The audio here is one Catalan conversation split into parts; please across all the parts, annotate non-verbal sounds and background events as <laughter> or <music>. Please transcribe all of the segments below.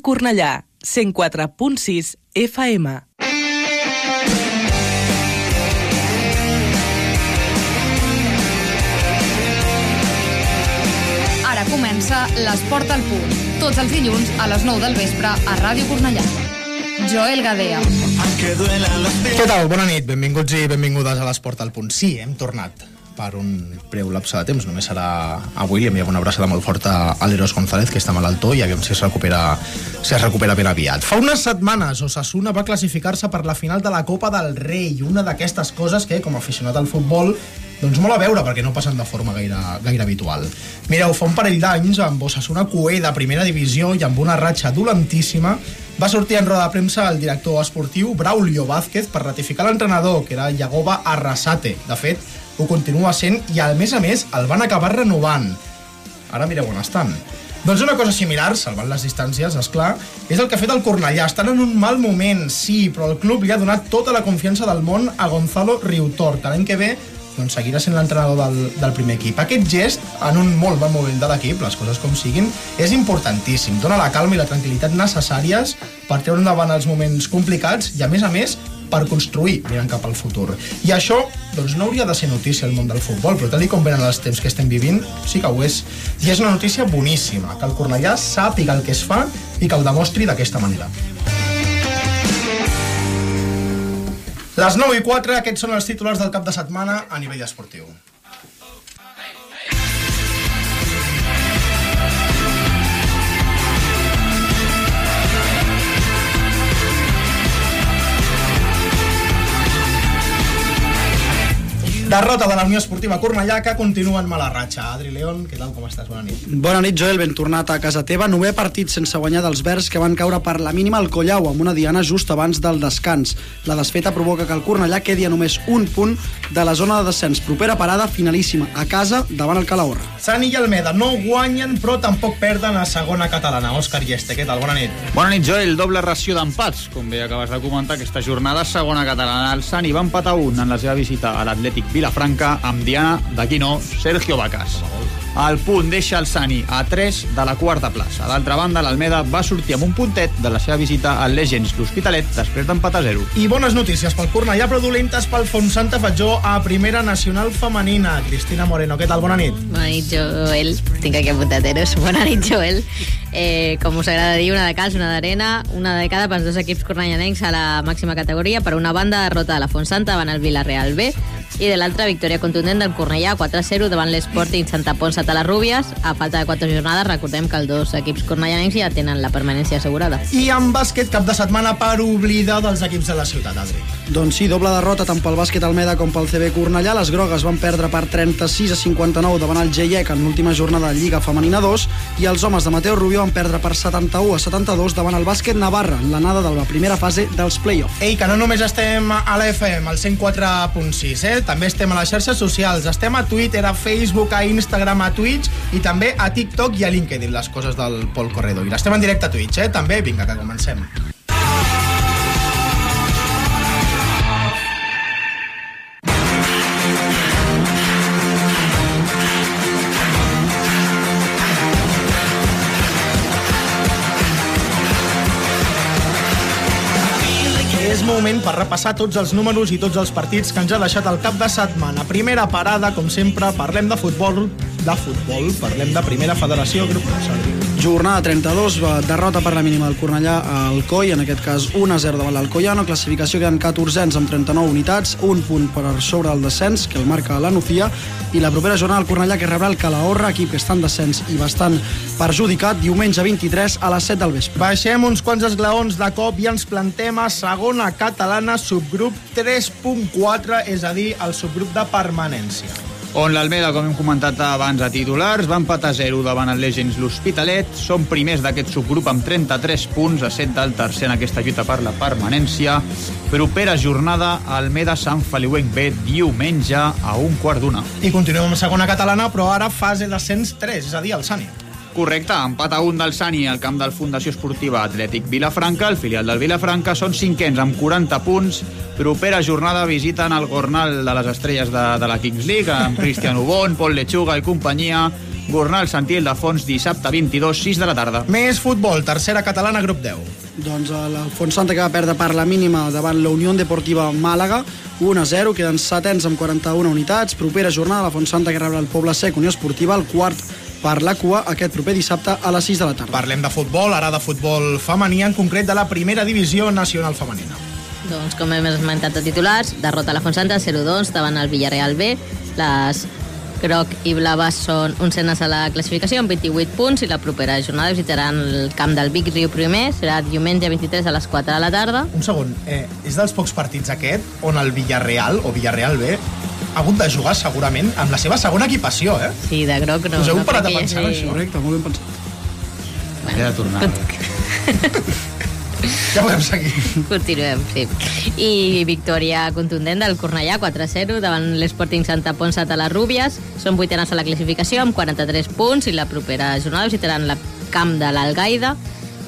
Cornellà, 104.6 FM. Ara comença l'Esport al punt. Tots els dilluns a les 9 del vespre a Ràdio Cornellà. Joel Gadea. Què tal? Bona nit, benvinguts i benvingudes a l'Esport al Punt. Sí, hem tornat per un breu lapse de temps, només serà avui, li enviem una abraçada molt forta a l'Eros González, que està malaltó, i aviam si es recupera, si es recupera ben aviat. Fa unes setmanes, Osasuna va classificar-se per la final de la Copa del Rei, una d'aquestes coses que, com a aficionat al futbol, doncs molt a veure, perquè no passen de forma gaire, gaire habitual. Mireu, fa un parell d'anys, amb Osasuna Cué de primera divisió i amb una ratxa dolentíssima, va sortir en roda de premsa el director esportiu Braulio Vázquez per ratificar l'entrenador, que era Yagoba Arrasate. De fet, ho continua sent i, a més a més, el van acabar renovant. Ara mireu on estan. Doncs una cosa similar, salvant les distàncies, és clar, és el que ha fet el Cornellà. Estan en un mal moment, sí, però el club li ha donat tota la confiança del món a Gonzalo Riutor, que l'any que ve doncs seguirà sent l'entrenador del, del primer equip. Aquest gest, en un molt bon moment de l'equip, les coses com siguin, és importantíssim. Dona la calma i la tranquil·litat necessàries per treure endavant els moments complicats i, a més a més, per construir mirant cap al futur. I això doncs, no hauria de ser notícia al món del futbol, però tal com venen els temps que estem vivint, sí que ho és. I és una notícia boníssima, que el Cornellà sàpiga el que es fa i que el demostri d'aquesta manera. Les 9 i 4, aquests són els titulars del cap de setmana a nivell esportiu. Derrota de la Unió Esportiva Cornellà que continua en mala ratxa. Adri León, què tal, com estàs? Bona nit. Bona nit, Joel. Ben tornat a casa teva. Nové partit sense guanyar dels verds que van caure per la mínima al Collau amb una diana just abans del descans. La desfeta provoca que el Cornellà quedi a només un punt de la zona de descens. Propera parada finalíssima, a casa, davant el Calahorra. Sani i Almeda no guanyen, però tampoc perden a segona catalana. Òscar Lleste, què tal? Bona nit. Bona nit, Joel. Doble ració d'empats. Com bé acabes de comentar, aquesta jornada segona catalana. El Sani va empatar un en la seva visita a l'Atlètic Vilafranca amb Diana d'Aquino, Sergio Bacas. El punt deixa el Sani a 3 de la quarta plaça. D'altra banda, l'Almeda va sortir amb un puntet de la seva visita al Legends l'Hospitalet després d'empatar 0. I bones notícies pel Cornellà, però dolentes pel Fontsanta Fatjó a Primera Nacional Femenina. Cristina Moreno, què tal? Bona nit. Bona nit, Joel. Tinc aquí apuntat Eros. <laughs> Bona nit, Joel. Eh, com us agrada dir, una de calç, una d'arena, una de cada pels dos equips cornellanencs a la màxima categoria. Per una banda, derrota de la Fontsanta davant el Villarreal B i de l'altra, victòria contundent del Cornellà 4-0 davant l'Sporting Santa Pons a Talarrúbies. A falta de quatre jornades, recordem que els dos equips cornellanencs ja tenen la permanència assegurada. I en bàsquet, cap de setmana per oblidar dels equips de la ciutat, Adri. Doncs sí, doble derrota tant pel bàsquet Almeda com pel CB Cornellà. Les grogues van perdre per 36 a 59 davant el GIEC en l'última jornada de Lliga Femenina 2 i els homes de Mateo Rubio van perdre per 71 a 72 davant el bàsquet Navarra en l'anada de la primera fase dels play-off. Ei, que no només estem a la FM, al 104.6, eh? També estem a les xarxes socials. Estem a Twitter, a Facebook, a Instagram, a Twitch i també a TikTok i a LinkedIn, les coses del Pol Corredor. I l'estem en directe a Twitch, eh? També, vinga, que comencem. Moment per repassar tots els números i tots els partits que ens ha deixat el cap de setmana. Primera parada, com sempre, parlem de futbol, de futbol, parlem de Primera Federació Grup Consorci. Jornada 32, va, derrota per la mínima del Cornellà al COI, en aquest cas 1-0 davant l'Alcoyano, classificació queden 14 amb 39 unitats, un punt per sobre el descens, que el marca la Nucía, i la propera jornada el Cornellà que rebrà el Calahorra, equip que està en descens i bastant perjudicat, diumenge 23 a les 7 del vespre. Baixem uns quants esglaons de cop i ens plantem a segona catalana, subgrup 3.4, és a dir, el subgrup de permanència. On l'Almeda, com hem comentat abans a titulars, va empatar 0 davant el Legends l'Hospitalet. Són primers d'aquest subgrup amb 33 punts, a 7 del tercer en aquesta lluita per la permanència. Propera jornada, Almeda Sant Feliuenc B, diumenge a un quart d'una. I continuem amb segona catalana, però ara fase d'ascens 3, és a dir, el Sani. Correcte, empat a un del Sani al camp del Fundació Esportiva Atlètic Vilafranca. El filial del Vilafranca són cinquens amb 40 punts. Propera jornada visiten el Gornal de les Estrelles de, de la Kings League amb Cristian Ubon, Pol Lechuga i companyia. Gornal Sant Ildefons, dissabte 22, 6 de la tarda. Més futbol, tercera catalana, grup 10. Doncs l'Alfons Santa que va perdre per la mínima davant la Unió Deportiva Màlaga, 1-0, queden setens amb 41 unitats. Propera jornada, l'Alfons Santa que rebrà el Poble Sec, Unió Esportiva, el quart per la cua aquest proper dissabte a les 6 de la tarda. Parlem de futbol, ara de futbol femení, en concret de la primera divisió nacional femenina. Doncs, com hem esmentat de titulars, derrota a la Fontsanta 0-2 davant el Villarreal B. Les groc i blaves són oncenes a la classificació amb 28 punts i la propera jornada visitaran el camp del Vic Riu Primer, serà diumenge 23 a les 4 de la tarda. Un segon, eh, és dels pocs partits aquest on el Villarreal o Villarreal B ha hagut de jugar segurament amb la seva segona equipació, eh? Sí, de groc no. Us heu no parat a pensar en hagi- això? Correcte, molt ben pensat. He de tornar. Ja podem seguir. Continuem, sí. I victòria contundent del Cornellà, 4-0, davant l'Sporting Santa Ponsa de les Rúbies. Són vuitenes a la classificació amb 43 punts i la propera jornada visitaran el camp de l'Algaida.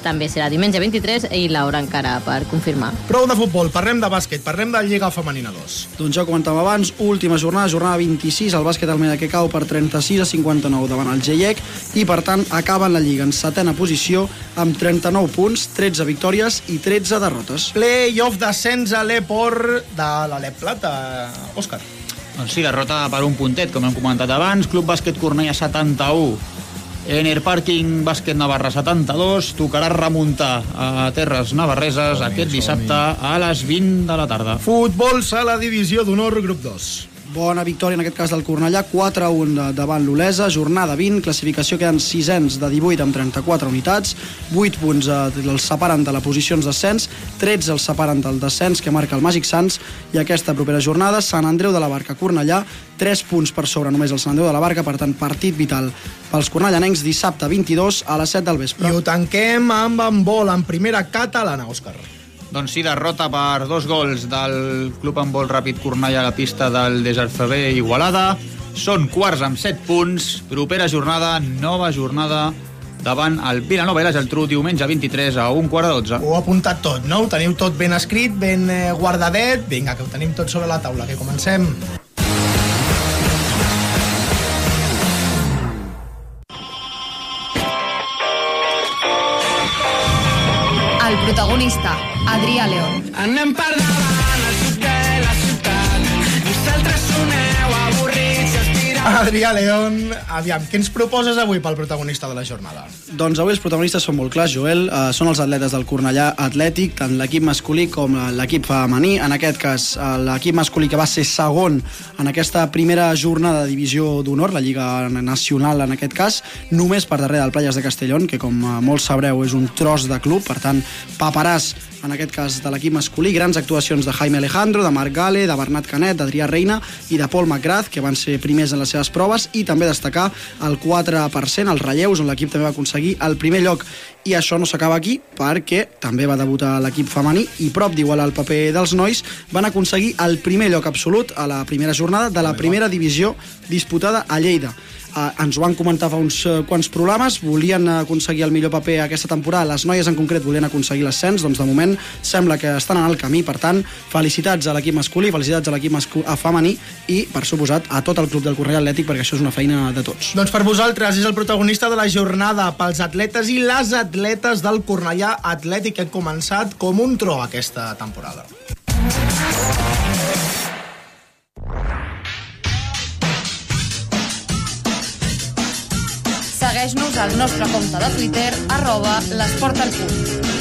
També serà diumenge 23 i l'hora encara per confirmar. Prou de futbol, parlem de bàsquet, parlem de Lliga Femenina 2. Doncs ja ho comentàvem abans, última jornada, jornada 26, el bàsquet Almeda que cau per 36 a 59 davant el GIEC i per tant acaben la Lliga en setena posició amb 39 punts, 13 victòries i 13 derrotes. Play-off descens a l'Eport de l'Alep Plata. Òscar. Doncs sí, derrota per un puntet, com hem comentat abans. Club Bàsquet Cornellà 71. Ener Parking Bàsquet Navarra 72. Tocarà remuntar a Terres Navarreses aquest dissabte a les 20 de la tarda. Futbol sala divisió d'honor, grup 2. Bona victòria en aquest cas del Cornellà, 4-1 de- davant l'Olesa, jornada 20, classificació. Queden sisens de 18 amb 34 unitats, 8 punts eh, els separen de la posicions d'ascens, 13 els separen del descens que marca el Màgic Sants. I aquesta propera jornada Sant Andreu de la Barca Cornellà, 3 punts per sobre només el Sant Andreu de la Barca, per tant partit vital pels cornellanencs dissabte 22 a les 7 del vespre. I ho tanquem amb handbol en primera catalana, Òscar. Doncs sí, derrota per dos gols del Club Handbol Ràpid Cornellà a la pista del Deserfebé Igualada. Són quarts amb 7 punts. Propera jornada, nova jornada davant el Vilanova i la Geltrú diumenge 23 a un quart de 12. Ho he apuntat tot, no? Ho teniu tot ben escrit, ben eh, guardadet. Vinga, que ho tenim tot sobre la taula, que comencem. El protagonista, Adrià León. Adrià León, aviam, què ens proposes avui pel protagonista de la jornada? Doncs avui els protagonistes són molt clars, Joel. Uh, són els atletes del Cornellà Atlètic, tant l'equip masculí com eh, l'equip femení. En aquest cas, eh, l'equip masculí que va ser segon en aquesta primera jornada de divisió d'honor, la Lliga Nacional en aquest cas, només per darrere del Playas de Castellón, que com eh, molts sabreu és un tros de club, per tant, paperàs en aquest cas de l'equip masculí, grans actuacions de Jaime Alejandro, de Marc Gale, de Bernat Canet, d'Adrià Reina i de Paul McGrath, que van ser primers en les seves proves, i també destacar el 4%, els relleus, on l'equip també va aconseguir el primer lloc. I això no s'acaba aquí, perquè també va debutar l'equip femení i prop d'igualar el paper dels nois, van aconseguir el primer lloc absolut a la primera jornada de la primera divisió disputada a Lleida. Uh, ens ho van comentar fa uns uh, quants programes, volien aconseguir el millor paper aquesta temporada, les noies en concret volien aconseguir l'ascens, doncs de moment sembla que estan en el camí, per tant, felicitats a l'equip masculí, felicitats a l'equip a femení i, per suposat, a tot el club del Correll Atlètic, perquè això és una feina de tots. Doncs per vosaltres és el protagonista de la jornada pels atletes i les atletes del Cornellà Atlètic han començat com un tro aquesta temporada. Segueix-nos al nostre compte de Twitter, arroba l'esport al punt.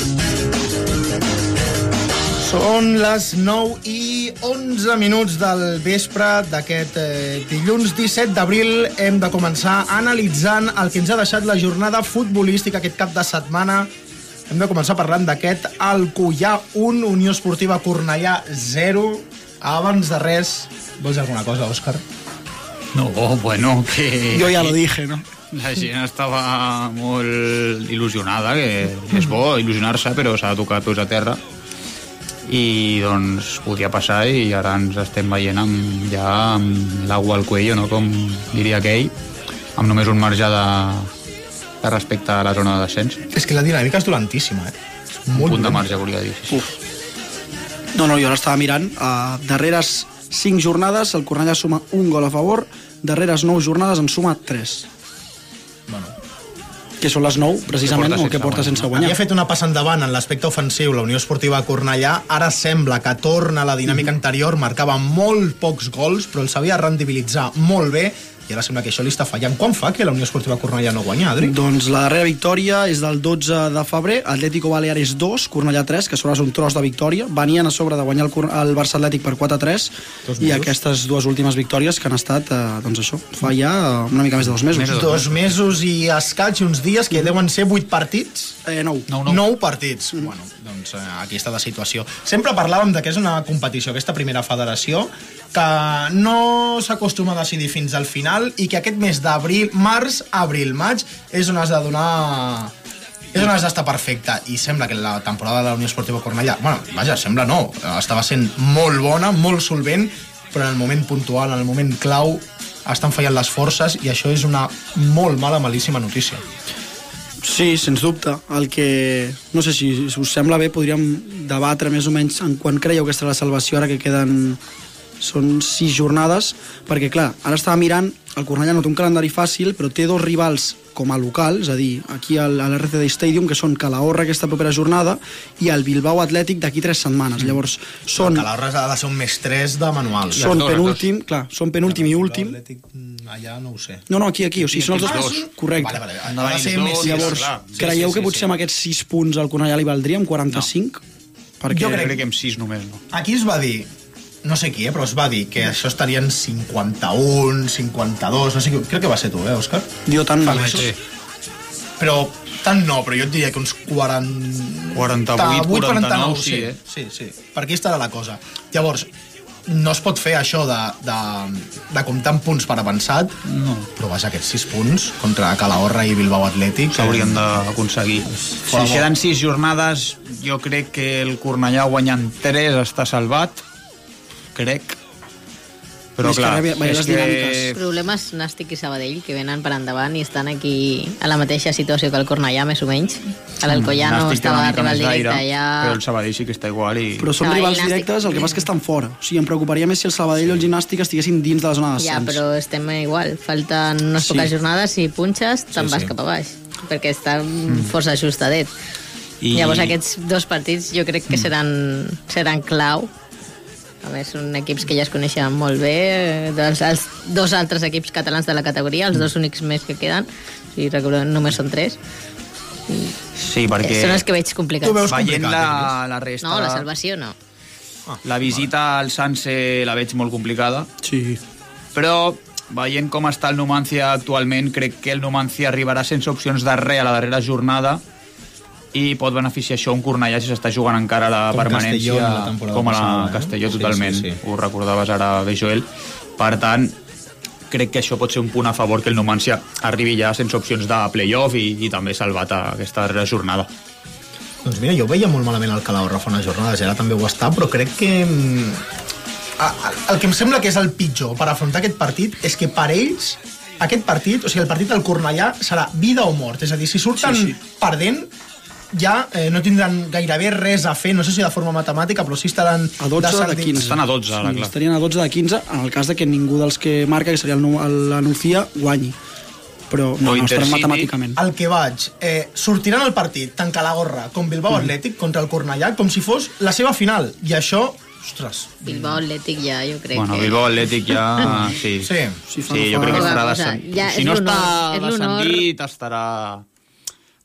Són les 9 i 11 minuts del vespre d'aquest eh, dilluns 17 d'abril. Hem de començar analitzant el que ens ha deixat la jornada futbolística aquest cap de setmana. Hem de començar parlant d'aquest Alcoyà 1, Unió Esportiva Cornellà 0. Abans de res, vols dir alguna cosa, Òscar? No, bueno, que... Jo ja lo dije, no? La gent estava molt il·lusionada, que és bo il·lusionar-se, però s'ha de tocar tots a terra. I doncs podia passar i ara ens estem veient amb, ja amb l'aigua al cuello, no? com diria aquell, amb només un marge de, de respecte a la zona de descens. És que la dinàmica és dolentíssima, eh? És Un molt punt de marge, volia dir. Sí, sí. No, no, jo ara estava mirant. Uh, darreres 5 jornades, el Cornellà suma un gol a favor, darreres 9 jornades en suma 3. Que són les 9, precisament, porta o que porta sense guanyar. Havia fet una passa endavant en l'aspecte ofensiu la Unió Esportiva Cornellà, ara sembla que torna a la dinàmica anterior, marcava molt pocs gols, però el sabia rendibilitzar molt bé, i ara sembla que això li està fallant. Quan fa que la Unió Esportiva Cornellà no guanya, Adri? Doncs la darrera victòria és del 12 de febrer, Atlético Baleares 2, Cornellà 3, que sobre és un tros de victòria. Venien a sobre de guanyar el, el Barça Atlètic per 4-3 i aquestes dues últimes victòries que han estat, eh, doncs això, fa ja eh, una mica més de dos mesos. Més de Dos mesos i escaig, uns dies que deuen ser vuit partits. Eh, nou. Nou, nou. Nou partits. Bueno, doncs eh, aquí està la situació. Sempre parlàvem de que és una competició, aquesta primera federació, que no s'acostuma a decidir fins al final i que aquest mes d'abril, març, abril, maig, és on has de donar és on has d'estar i sembla que la temporada de la Unió Esportiva Cornellà bueno, vaja, sembla no, estava sent molt bona, molt solvent però en el moment puntual, en el moment clau estan fallant les forces i això és una molt mala, malíssima notícia Sí, sens dubte. El que, no sé si, us sembla bé, podríem debatre més o menys en quan creieu que estarà la salvació, ara que queden són sis jornades, perquè clar, ara estava mirant, el Cornellà no té un calendari fàcil, però té dos rivals com a local, és a dir, aquí al, a l'RCD Stadium, que són Calahorra aquesta propera jornada i el Bilbao Atlètic d'aquí tres setmanes. Mm. Llavors, són, que l'Horres ha de ser un més 3 de manual són dos, penúltim, clar, són penúltim i últim. L'Atlètic, mm, allà no ho sé No, no, aquí, aquí, o sigui, són els dos. dos. Correcte. Vale, vale. De venir ser més dos, sis. Llavors, clar. Sí, creieu sí, que sí, potser sí. amb aquests 6 punts el Cornellà li valdria, amb 45? Perquè... Jo crec- crec que amb 6 només, no. Aquí es va dir, no sé qui, eh, però es va dir que això estarien 51, 52, no sé qui, crec que va ser tu, eh, Òscar? Jo tant no. mesos. Però tant no, però jo et diria que uns 40... 48, 49, sí, eh? Sí, sí, per aquí estarà la cosa. Llavors, no es pot fer això de, de, de comptar amb punts per avançat, no. però vaja, aquests 6 punts contra Calahorra i Bilbao Atlètic... S'haurien d'aconseguir. Si queden 6 jornades, jo crec que el Cornellà guanyant 3 està salvat. Crec. Però És que clar, ve- veia és les dinàmiques. que... Problemes Nàstic i Sabadell, que venen per endavant i estan aquí a la mateixa situació que el Cornellà, més o menys. Nàstic té estava rival més directe allà... Però el Sabadell sí que està igual i... Però són Sabadell, rivals Nàstic. directes, el que passa és que estan fora. O sigui, em preocuparia més si el Sabadell o el Gimnàstic estiguessin dins de la zona Ja, d'ascens. però estem igual. Falten unes Sí. poques jornades i punxes, te'n Sí, vas sí. cap a baix. Perquè està força ajustadet. I- I... Llavors aquests dos partits jo crec que seran, seran clau. A més, són equips que ja es coneixen molt bé, eh, dels els dos altres equips catalans de la categoria, els dos únics més que queden, si recordem, només són tres. Sí, perquè... Són els que veig complicats. Tu veus Veient complicat, la, la resta... No, la salvació no. La visita al Sanse la veig molt complicada, Sí. però veient com està el Numancia actualment, crec que el Numancia arribarà sense opcions de res a la darrera jornada i pot beneficiar això un Cornellà si s'està jugant encara la Com permanència Castelló la com a la passada, eh? Castelló Sí, totalment, sí, sí. ho recordaves ara bé Joel per tant crec que això pot ser un punt a favor que el Numancia arribi ja sense opcions de playoff i, i també salvat a aquesta darrera jornada Doncs mira, jo veia molt malament el Calahorra fa unes jornades, ara també ho està, però crec que... mm, El que em sembla que és el pitjor per afrontar aquest partit és que per ells aquest partit, o sigui, el partit del Cornellà serà vida o mort, és a dir, si surten sí, sí. perdent ja eh, no tindran gairebé res a fer, no sé si de forma matemàtica, però sí estaran A 12 de descendents. 15. Estan a 12 ara, sí, clar. Estarien a 12 de 15 en el cas de que ningú dels que marca, que seria el Nu- el- la Nucía, guanyi. Però no, O no estaran matemàticament. El que vaig, eh, sortiran al partit tant Calahorra com Bilbao Mm. Atlètic contra el Cornellà com si fos la seva final, i això, ostres, Bilbao Atlètic ja, jo crec bueno, que... Bilbao Atlètic ja... <laughs> Sí, Sí. Sí, no jo crec que estarà cosa. Ja si no està descendit, estarà...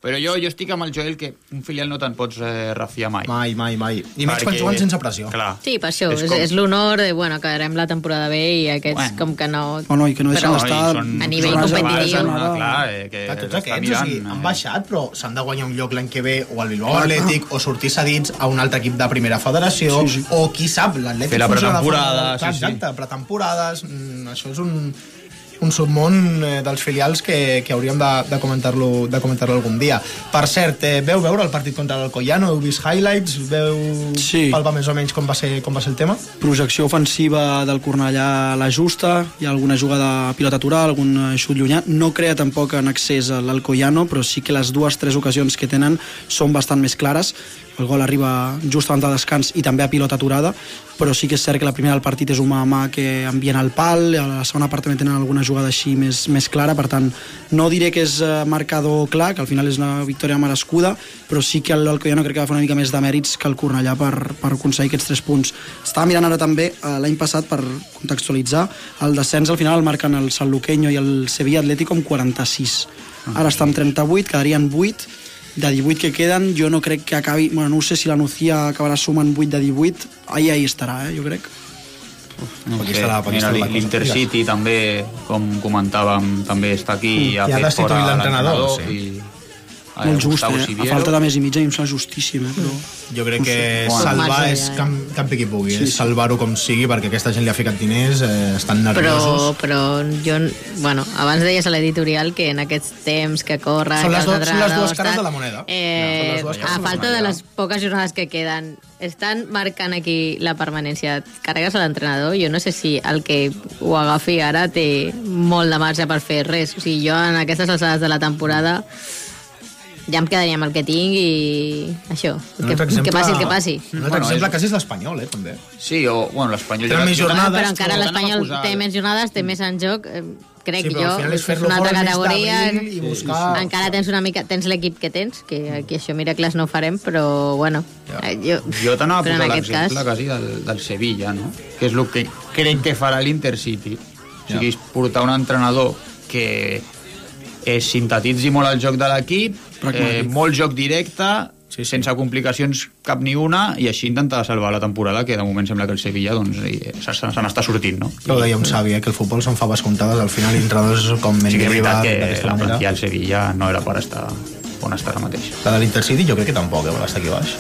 Però jo, jo estic amb el Joel que un filial no te'n pots eh, refiar mai. mai, mai, mai. I menys quan juguen sense pressió. Clar. Sí, per això, És és, com- és l'honor de, bueno, acabarem la temporada bé i aquests Bueno. com que no... O no, i que no deixen d'estar... a nivell competitiu. no, clar, eh, que Que tots aquests, o mirant, sigui, han eh, baixat, però s'han de guanyar un lloc l'any que ve o al Bilbao Atlètic, o sortir cedits a un altre equip de primera federació, Sí, sí. o qui sap, l'Atlètic Fer la funciona de pretemporada, Clar, sí, sí. Exacte, pretemporades, mm, això és un, un submón eh, dels filials que, que hauríem de, de comentar-lo de comentar algun dia. Per cert, eh, veu veure el partit contra l'Alcoyano? Heu vist highlights? Veu Sí. palpar més o menys com va ser, com va ser el tema? projecció ofensiva del Cornellà a la justa, hi ha alguna jugada pilota atural, algun eh, xut llunyà, no crea tampoc en accés a l'Alcoyano, però sí que les dues tres ocasions que tenen són bastant més clares, el gol arriba just abans de descans i també a pilota aturada, però sí que és cert que la primera del partit és un mà a mà que envien al pal, a la segona part també tenen alguna jugada així més, més clara, per tant, no diré que és eh, marcador clar, que al final és una victòria merescuda, però sí que l'Alcoyano crec que va fer una mica més de mèrits que el Cornellà per, per aconseguir aquests tres punts. Estava mirant ara també eh, l'any passat, per contextualitzar, el descens al final el marquen el San Luqueño i el Sevilla Atlético amb 46. Ara està amb 38, quedarien 8, de 18 que queden, jo no crec que acabi... Bueno, no sé si la Nucía acabarà sumant 8 de 18, ahí, ahí estarà, eh, jo crec. No Aquí sé, estarà- aquí mira, estarà l'Intercity també, com comentàvem, també està aquí i ha I ha destituït l'entrenador, sí. i Molt just, eh? A Siviero. falta de mes i mig, a mi em sembla justíssim, eh? Però... Jo crec que Bueno. salvar Marge, és ja, camp, campi qui pugui, sí, salvar-ho com sigui, perquè aquesta gent li ha ficat diners, eh, estan Però, nerviosos. però jo, bueno, abans deies a l'editorial que en aquests temps que corre... Són les els dues- són les dues cares de la moneda. Eh, Són les dues cares a de la falta de moneda. les poques jornades que queden, estan marcant aquí la permanència. Et Carregues a l'entrenador, jo no sé si el que ho agafi ara té molt de marge per fer res. O sigui, jo en aquestes alçades de la temporada ja em quedaria amb el que tinc i això, Un que, exemple- que passi el que passi. Un altre Bueno, exemple és- quasi és l'Espanyol, eh, també. Sí, o, bueno, l'Espanyol... Tenen més jo- jo- jornades, però encara l'Espanyol té més jornades, té més en joc. eh, Crec Sí, jo, és una altra el categoria. i buscar- Encara tens una mica, tens l'equip que tens, que aquí això miracles no ho farem, però bueno, Ja. eh, jo, Jo t'anava a posar aquest cas, l'exemple quasi del, del Sevilla, no? que és el que crec que farà l'Intercity. O sigui, portar un entrenador que eh, sintetitzi molt el joc de l'equip, eh, molt joc directe, sí, sí. sense complicacions cap ni una, i així intentar salvar la temporada, que de moment sembla que el Sevilla doncs, eh, se, se, se n'està sortint, no? Ho deia un savi, eh, que el futbol són faves comptades, al final i entrenadors com Sí que és veritat que la plantilla del Sevilla no era per estar on està ara mateix. La de l'Intercity jo crec que tampoc, eh, vol estar aquí baix.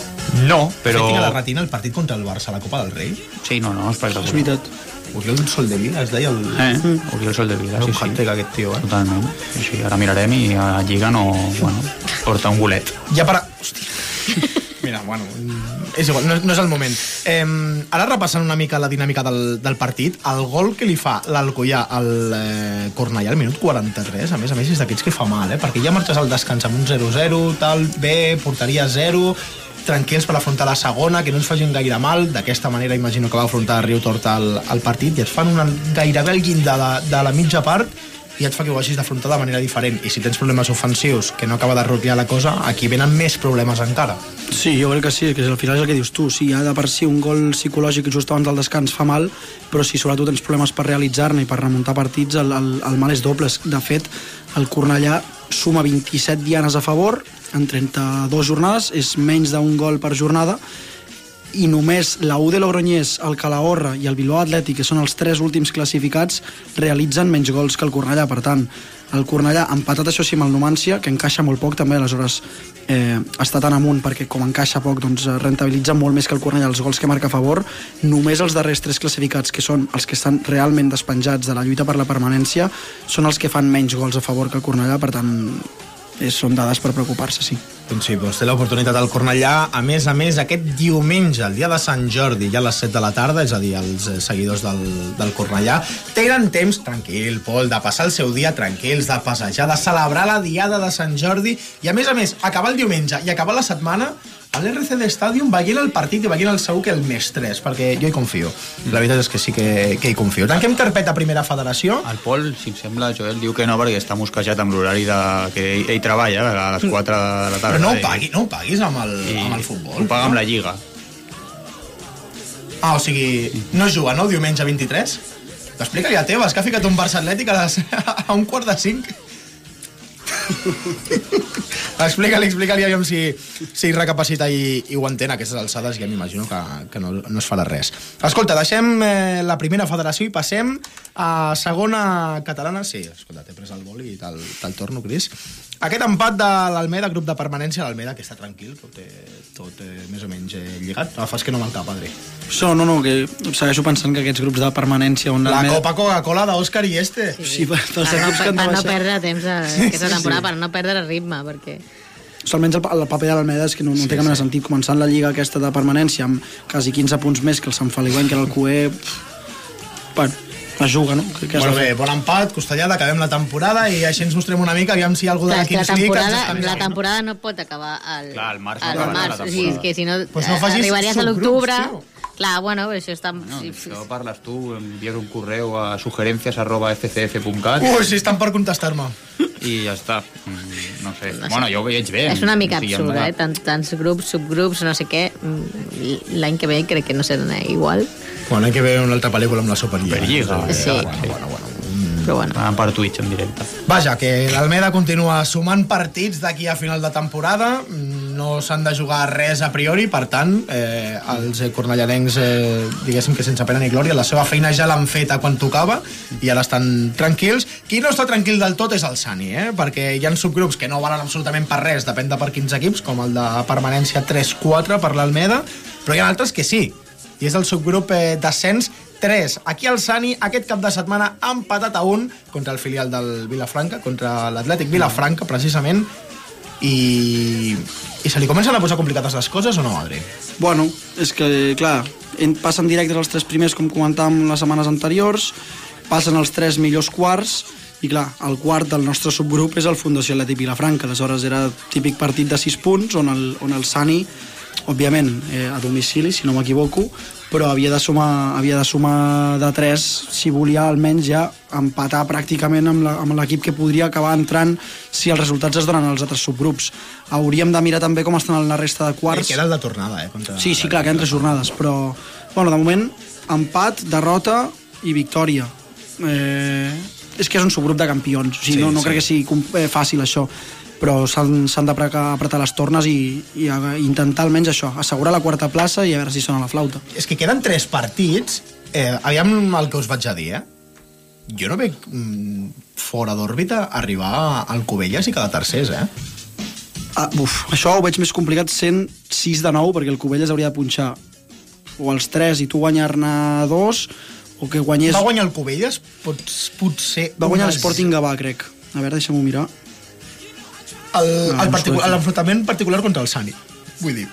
No, Però... però... Tinc a la retina el partit contra el Barça la Copa del Rei. Sí, no, no, és És veritat. Oriol Soldevila, es deia el... Eh, Oriol Soldevila, sí, un sí. hat-trick aquest tio, eh? Totalment. Sí, sí, ara mirarem i a Lliga no... Bueno, porta un golet. Ja per... a- Hòstia. <laughs> Mira, bueno, és igual, no, no és el moment. Eh, ara repassant una mica la dinàmica del, del partit, el gol que li fa l'Alcoyà al eh, Cornellà al minut 43, a més a més, és d'aquests que fa mal, eh? perquè ja marxes al descans amb un 0-0, tal, bé, portaria 0, tranquils per afrontar la segona, que no ens facin gaire mal, d'aquesta manera imagino que va afrontar Riu Torta el, el partit, i et fan una, gairebé el llindar de, de la mitja part, i et fa que ho hagis d'afrontar de manera diferent. I si tens problemes ofensius, que no acaba de rotllar la cosa, aquí venen més problemes encara. Sí, jo crec que sí, que al final és el que dius tu. Sí, ha de per si un gol psicològic just abans del descans fa mal, però si sobretot tens problemes per realitzar-ne i per remuntar partits, el, el, el mal és doble. De fet, el Cornellà suma 27 dianes a favor en 32 jornades, és menys d'un gol per jornada, i només la U de Logroñés, el Calahorra i el Bilbao Atlètic, que són els tres últims classificats, realitzen menys gols que el Cornellà. Per tant, el Cornellà ha empatat això sí amb el Numància, que encaixa molt poc també, aleshores eh, està tan amunt perquè com encaixa poc doncs eh, rentabilitza molt més que el Cornellà els gols que marca a favor. Només els darrers tres classificats, que són els que estan realment despenjats de la lluita per la permanència, són els que fan menys gols a favor que el Cornellà, per tant, són dades per preocupar-se, sí. Doncs sí, doncs té l'oportunitat al Cornellà. A més a més, aquest diumenge, el dia de Sant Jordi, ja a les 7 de la tarda, és a dir, els eh, seguidors del, del Cornellà, tenen temps, tranquil, Pol, de passar el seu dia tranquils, de passejar, de celebrar la diada de Sant Jordi, i a més a més, acabar el diumenge i acabar la setmana a l'RCD Stadium veient el partit i veient el segur que el més 3, perquè jo hi confio. La veritat és que sí que, que hi confio. Tanquem carpeta a primera federació. El Pol, si em sembla, Joel, diu que no perquè està mosquejat amb l'horari de... que ell, ell treballa a les 4 de la tarda. Però no ho pagui, no ho paguis amb el, i amb el futbol. Ho paga amb la Lliga. Ah, o sigui, no juga, no, diumenge 23? Explica-li a Tebas, que ha ficat un Barça Atlètic a, les, <laughs> a un quart de cinc. <laughs> explica-li, explica-li, aviam si, si recapacita i, i ho entén aquestes alçades, ja m'imagino que, que no, no es farà res. Escolta, deixem eh, la primera federació i passem a segona catalana. Sí, escolta, t'he pres el boli i te'l te torno, Cris. Aquest empat de l'Almeda, grup de permanència, l'Almeda, que està tranquil, tot, eh, tot eh, més o menys eh, lligat. No, fas que no amb el cap, Adri. So, no, no, que segueixo pensant que aquests grups de permanència on La Copa Coca-Cola d'Òscar i este. Sí, per, per pels no, que per, per no perdre temps a, Sí, aquesta sí, temporada, sí. per no perdre ritme, perquè... Almenys el, el paper de l'Almeda és que no, no té cap mena de sentit començant la lliga aquesta de permanència amb quasi 15 punts més que el Sant Feliuenc que era el QE bueno, es juga, no? Què has Molt bé, bon empat, Costellada, acabem la temporada i així ens mostrem una mica, aviam si hi ha algú de la que la Kings League que ens temporada, la temporada no pot acabar al, Clar, al març al la març. O sigui, que si no, Pues no arribaries a l'octubre... Clar, bueno, però això està... No, sí, això parles tu, envies un correu a sugerencias arroba fcf.cat Ui, si estan per contestar-me. i ja està. Mm, No sé. No sé. Bueno, jo ho veig bé. És una mica O sigui, absurd, eh? Tant, tants grups, subgrups, no sé què. Mm, L'any que ve crec que no serà igual, Bueno, hay que ver una altra pel·lícula amb la Superliga. Superliga, Eh, sí. Bueno, bueno, bueno. però bueno. Van per Twitch en directe. Vaja, que l'Almeda continua sumant partits d'aquí a final de temporada, no s'han de jugar res a priori, per tant, eh, els eh, cornellanencs, eh, diguéssim que sense pena ni glòria, la seva feina ja l'han feta quan tocava i ara estan tranquils. Qui no està tranquil del tot és el Sani, eh? perquè hi ha subgrups que no valen absolutament per res, depèn de per quins equips, com el de permanència 3-4 per l'Almeda, però hi ha altres que sí, i és el subgrup eh, descens 3. Aquí el Sani aquest cap de setmana ha empatat a un contra el filial del Vilafranca, contra l'Atlètic Vilafranca, precisament, i, i se li comencen a posar complicades les coses o no, Adri? Bueno, és que, clar, en- passen directes els tres primers, com comentàvem les setmanes anteriors, passen els tres millors quarts, i clar, el quart del nostre subgrup és el Fundació Atlètic Vilafranca. Aleshores era típic partit de 6 punts, on el, on el Sani, òbviament, eh, a domicili, si no m'equivoco, però havia de sumar havia de sumar de 3 si volia almenys ja empatar pràcticament amb l'equip que podria acabar entrant si els resultats es donen als altres subgrups. Hauríem de mirar també com estan la resta de quarts. Eh, que era el de tornada, eh? Contra Sí, sí, clar, queden tres jornades, però... Bueno, de moment, empat, derrota i victòria. Eh, és que és un subgrup de campions, o sigui, Sí, no, no sí. crec que sigui eh, fàcil això, però s'han d'apretar apretar les tornes i, i intentar almenys això, assegurar la quarta plaça i a veure si sona la flauta. És que queden tres partits. Eh, aviam el que us vaig a dir, eh? Jo no veig mm, fora d'òrbita arribar al Cubelles i quedar tercers, eh? Ah, uf, això ho veig més complicat sent 6 de 9, perquè el Cubelles hauria de punxar o els 3 i tu guanyar-ne dos, o que guanyés... Va guanyar el Cubelles, pots, potser... Va guanyar l'Sporting Gavà, crec. A veure, deixa'm-ho mirar. L'enfrontament particular contra el Sani. Vull dir,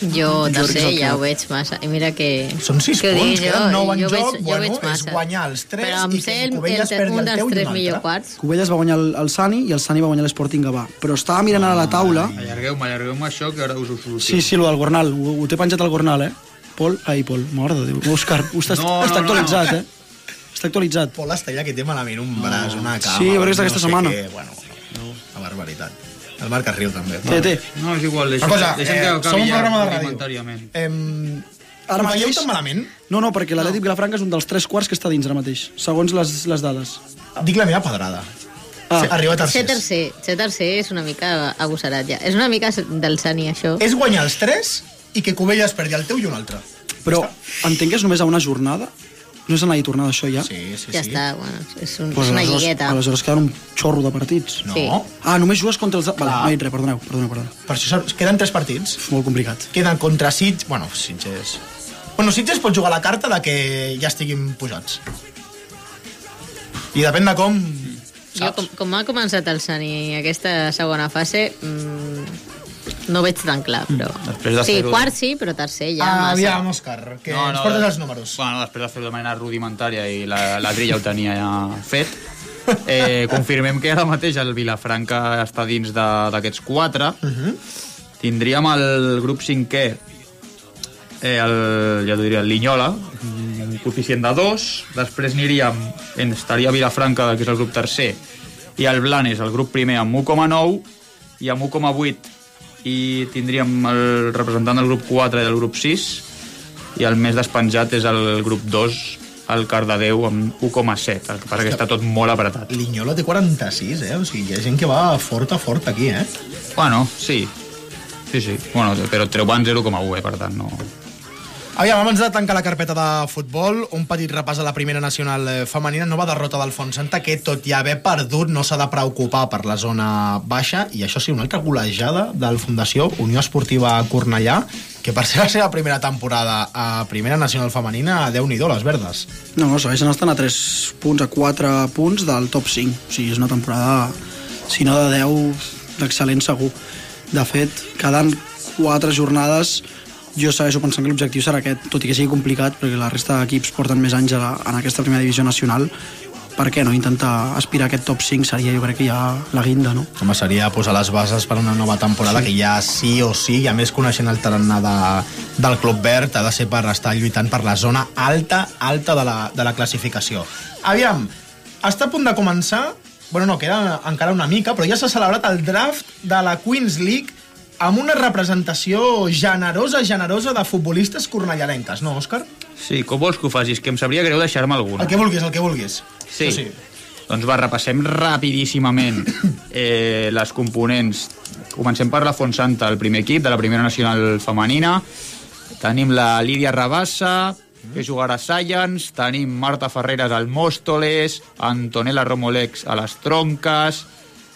Jo, que és el que- ja ho veig massa. I mira que... Són sis que punts, queden nou en jo joc, veig, bueno, jo veig és massa. guanyar els tres Però em i que sé el el, perdi el teu i tres un altre. quarts. Cubelles va guanyar el, el Sani i el Sani va guanyar l'Sporting Gavà. Però estava mirant ara la taula... Allargueu-me, allargueu-me això, que ara us ho soluciono. Sí, sí, el del Gornal. Ho, ho té penjat al Gornal, eh? Pol? Ai, Pol, mare de Déu. Òscar, ho està, No, està no, actualitzat, no. eh? Està actualitzat. Pol Estella que té malament un braç, una cama... Sí, jo crec que és aquesta no sé setmana. Què, bueno, no, una barbaritat. El Marc es riu, també. Té, té. No, és igual, deixem, Una cosa, deixem que eh, acabi som un ja programa de ràdio. Eh, Ara ara veieu mateix- tan malament? No, no, perquè l'Atlètic Vilafranca és un dels tres quarts que està dins ara mateix, segons les, les dades. Dic la meva pedrada. Ah. Arriba a Ser tercers. tercer, ser tercer és una mica agosserat ja. És una mica del Sani, això. És guanyar els tres i que Cubelles perdi el teu i un altre. Però entenc que és només a una jornada? No és anar i tornada, això, ja? Sí, sí, ja sí. està, bueno, és, un, Pues és una lligueta. Aleshores queden un xorro de partits. No, Sí. Ah, només jugues contra els... Vale, no he dit res, perdoneu, perdoneu, perdoneu. per això queden tres partits. Molt complicat. Queden contra Sitges... Bueno, Sitges... Bueno, Sitges pot jugar la carta de que ja estiguin pujats. I depèn de com... Jo, com, com ha començat el Sani aquesta segona fase, mmm, no ho veig tan clar, però... Després de sí, fer-ho- quart sí, però tercer ja ah, massa. aviam, Òscar, que no, ens portes els números. Bueno, després de fer-ho de manera rudimentària i la, la trilla ho tenia ja fet, eh, <laughs> confirmem que ara mateix el Vilafranca està dins de- d'aquests quatre. Uh -huh. Tindríem el grup cinquè, eh, el, ja t'ho diria, el Linyola, un coeficient de 2. Després aniríem, en, estaria Vilafranca, que és el grup tercer, i el Blanes, el grup primer, amb 1,9, i amb 1,8 i tindríem el representant del grup 4 i del grup 6, i el més despenjat és el grup 2, el Cardedeu, amb 1,7. El que passa que està tot molt apretat. Linyola té 46, eh? O sigui, hi ha gent que va fort a fort aquí, eh? Bueno, sí. Sí, sí. Bueno, però treuran 0,1, eh, per tant, no... Aviam, abans de tancar la carpeta de futbol, un petit repàs a la primera nacional eh, femenina, nova derrota del Font Santa, que tot i haver perdut no s'ha de preocupar per la zona baixa, i això sí, una altra golejada del Fundació Unió Esportiva Cornellà, que per ser la seva primera temporada a primera nacional femenina, déu nhi les verdes. No, no, segueixen estant a 3 punts, a 4 punts del top 5. O sigui, és una temporada, si no de 10, d'excel·lent segur. De fet, quedant 4 jornades, jo segueixo pensant que l'objectiu serà aquest, tot i que sigui complicat, perquè la resta d'equips porten més anys a la, en aquesta primera divisió nacional, per què no? Intentar aspirar a aquest top 5 seria jo crec que ja la guinda, no? Home, seria posar les bases per una nova temporada sí. que ja sí o sí, i a més coneixent el tarannà de, del Club Verd, ha de ser per estar lluitant per la zona alta, alta de la, de la classificació. Aviam, està a punt de començar, bueno, no, queda encara una mica, però ja s'ha celebrat el draft de la Queens League amb una representació generosa, generosa de futbolistes cornellarenques, no, Òscar? Sí, com vols que ho facis? Que em sabria greu deixar-me alguna. El que vulguis, el que vulguis. Sí. Sí. Doncs va, repassem rapidíssimament <coughs> eh, les components. Comencem per la Fontsanta, el primer equip de la primera nacional femenina. Tenim la Lídia Rabassa, que jugarà a Science, tenim Marta Ferreras al Móstoles, Antonella Romolex a les Tronques,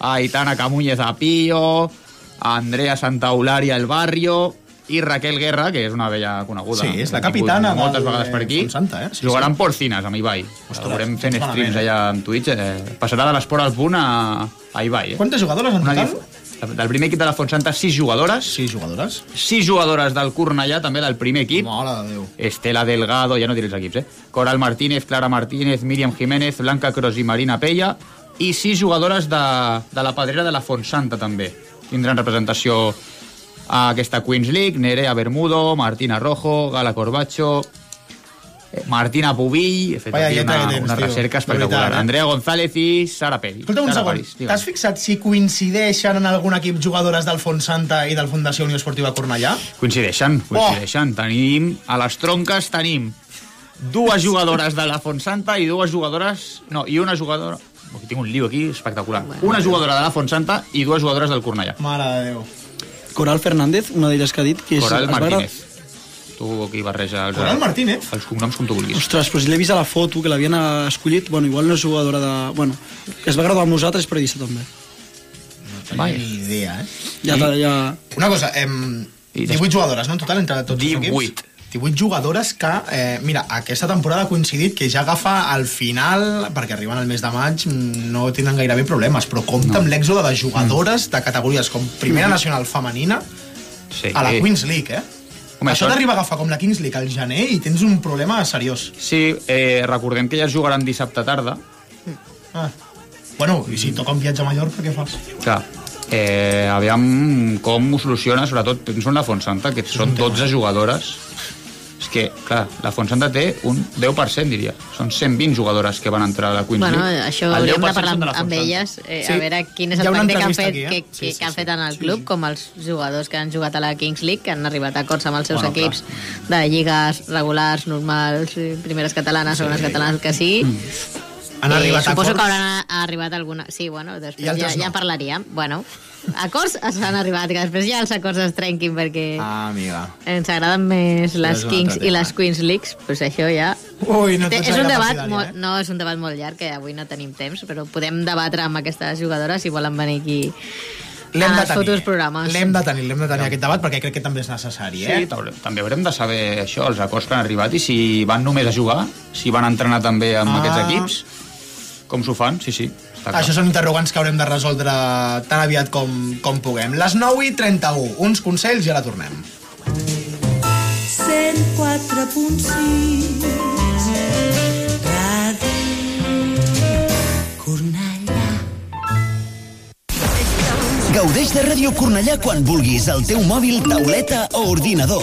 Aitana Camúñez a Pío, Andrea Santaularia al Barrio i Raquel Guerra, que és una vella coneguda. Sí, és la capitana Moltes del, vegades per aquí. Fontsanta, eh? Sí, Jugaran sí. porcines amb Ibai. Ostres, veurem fent streams allà en Twitch. Eh, passarà de l'esport al punt a, a Ibai. Eh? Quantes jugadores en Una total? Del primer equip de la Fontsanta, sis jugadores. Sí, jugadores. Sis jugadores del Cornellà, també del primer equip. Mare de Déu. Estela Delgado, ja no diré els equips, eh? Coral Martínez, Clara Martínez, Míriam Jiménez, Blanca Cros i Marina Pella. I sis jugadores de, de la Pedrera de la Fontsanta, també. Tindran representació a aquesta Queens League, Nerea Bermudo, Martina Rojo, Gala Corbacho, eh, Martina Pubill, he fet Vaya aquí una, tens, una recerca espectacular. veritat, eh? Andrea González i Sara Peri. Escolta un Sara segon, t'has fixat si coincideixen en algun equip jugadores del Fontsanta i del Fundació Unió Esportiva Cornellà? Coincideixen, coincideixen. Tenim, a les tronques tenim dues jugadores de la Fontsanta i dues jugadores... No, i una jugadora... Oh, tinc un lío aquí espectacular. Una jugadora de la Fontsanta i dues jugadores del Cornellà. Mare de Déu. Coral Fernández, una d'elles que ha dit que és... Coral Martínez. Tu aquí barreja els, Coral Martínez? els cognoms com tu vulguis. Ostres, però si l'he vist a la foto, que l'havien escollit, bueno, igual no és jugadora de... Bueno, que es va graduar amb nosaltres, però periodista també. Vaja. Ni idea, eh? Ja, ja... ja... Una cosa, em, I 18 jugadores, no, en total, entre tots els 18. equips? 18 jugadores que, eh, mira, aquesta temporada ha coincidit que ja agafa al final, perquè arriben al mes de maig, mm, no tindran gairebé problemes, però compta no. amb l'èxode de jugadores de categories com Primera Nacional Femenina Sí. a la Queens League, eh? Home, Això t'arriba a agafar com la Kings League al gener i tens un problema seriós. Sí, eh, recordem que ja es jugaran dissabte tarda. Ah. Bueno, i si toca un viatge a Mallorca, què fas? Clar, eh, aviam com ho soluciona, sobretot penso en la Fontsanta, que són 12 jugadores. És que, clar, la Fontsanta té un 10%, diria. Són 120 jugadores que van entrar a la Queens Bueno, League. això El hauríem 10% de parlar són amb, elles, eh, Sí. a veure quin és el pacte que han fet, aquí, eh? que, Sí, que, sí, que han sí. fet en el Sí, club, sí. com els jugadors que han jugat a la Kings League, que han arribat a acords amb els seus Bueno, clar. equips de lligues regulars, normals, primeres catalanes, segones catalanes, que sí. Han arribat a suposo acords? que hauran arribat alguna... Sí, bueno, després ja, ja no. en parlaríem. Bueno, acords s'han arribat, que després ja els acords es trenquin perquè Ah, amiga. ens agraden més les Kings i les eh? Queens Leagues, pues això ja... Ui, no Té- és un debat molt, eh? no, és un debat molt llarg que avui no tenim temps, però podem debatre amb aquestes jugadores si volen venir aquí L'hem de tenir. futurs programes. L'hem de tenir, l'hem de tenir aquest debat perquè crec que també és necessari, eh? Sí, també- també haurem de saber això, els acords que han arribat i si van només a jugar, si van entrenar també amb Ah. aquests equips, com s'ho fan, sí, sí. Està clar. Això són interrogants que haurem de resoldre tan aviat com, com puguem. Les 9 i 31, uns consells i ara tornem. 104.6 Ràdio Cornellà Gaudeix de Ràdio Cornellà quan vulguis al teu mòbil, tauleta o ordinador.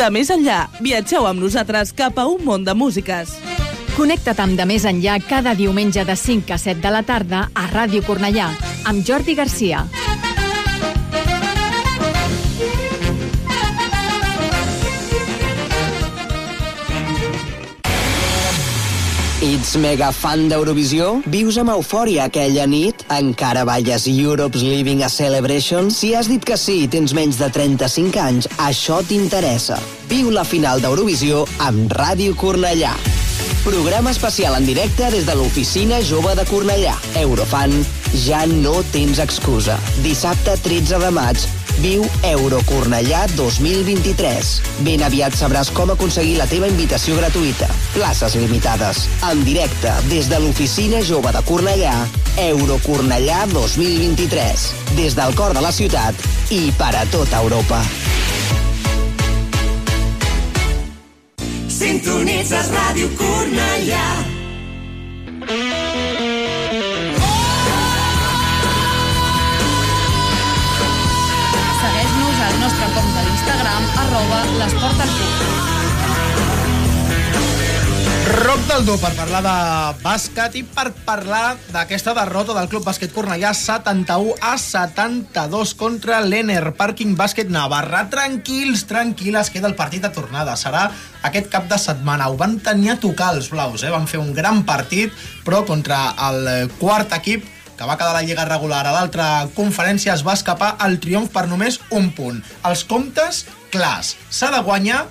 De més enllà, viatgeu amb nosaltres cap a un món de músiques. Connecta't amb De Més Enllà cada diumenge de 5 a 7 de la tarda a Ràdio Cornellà, amb Jordi Garcia. Ets mega fan d'Eurovisió? Vius amb eufòria aquella nit? Encara balles Europe's Living a Celebration? Si has dit que sí i tens menys de 35 anys, això t'interessa. Viu la final d'Eurovisió amb Ràdio Cornellà. Programa especial en directe des de l'oficina jove de Cornellà. Eurofan, ja no tens excusa. Dissabte 13 de maig, viu Eurocornellà 2023. Ben aviat sabràs com aconseguir la teva invitació gratuïta. Places limitades. En directe des de l'oficina jove de Cornellà, Eurocornellà 2023. Des del cor de la ciutat i per a tota Europa. Sintonitzes Ràdio Cornellà. d'Instagram, arroba l'esport al punt. Roc del Do per parlar de bàsquet i per parlar d'aquesta derrota del Club Bàsquet Cornellà 71 a 72 contra l'Ener Parking Bàsquet Navarra. Tranquils, tranquil·les, queda el partit de tornada. Serà aquest cap de setmana. Ho van tenir a tocar els blaus, eh? van fer un gran partit, però contra el quart equip que va quedar la Lliga regular a l'altra conferència es va escapar el triomf per només un punt. Els comptes, clars. S'ha de guanyar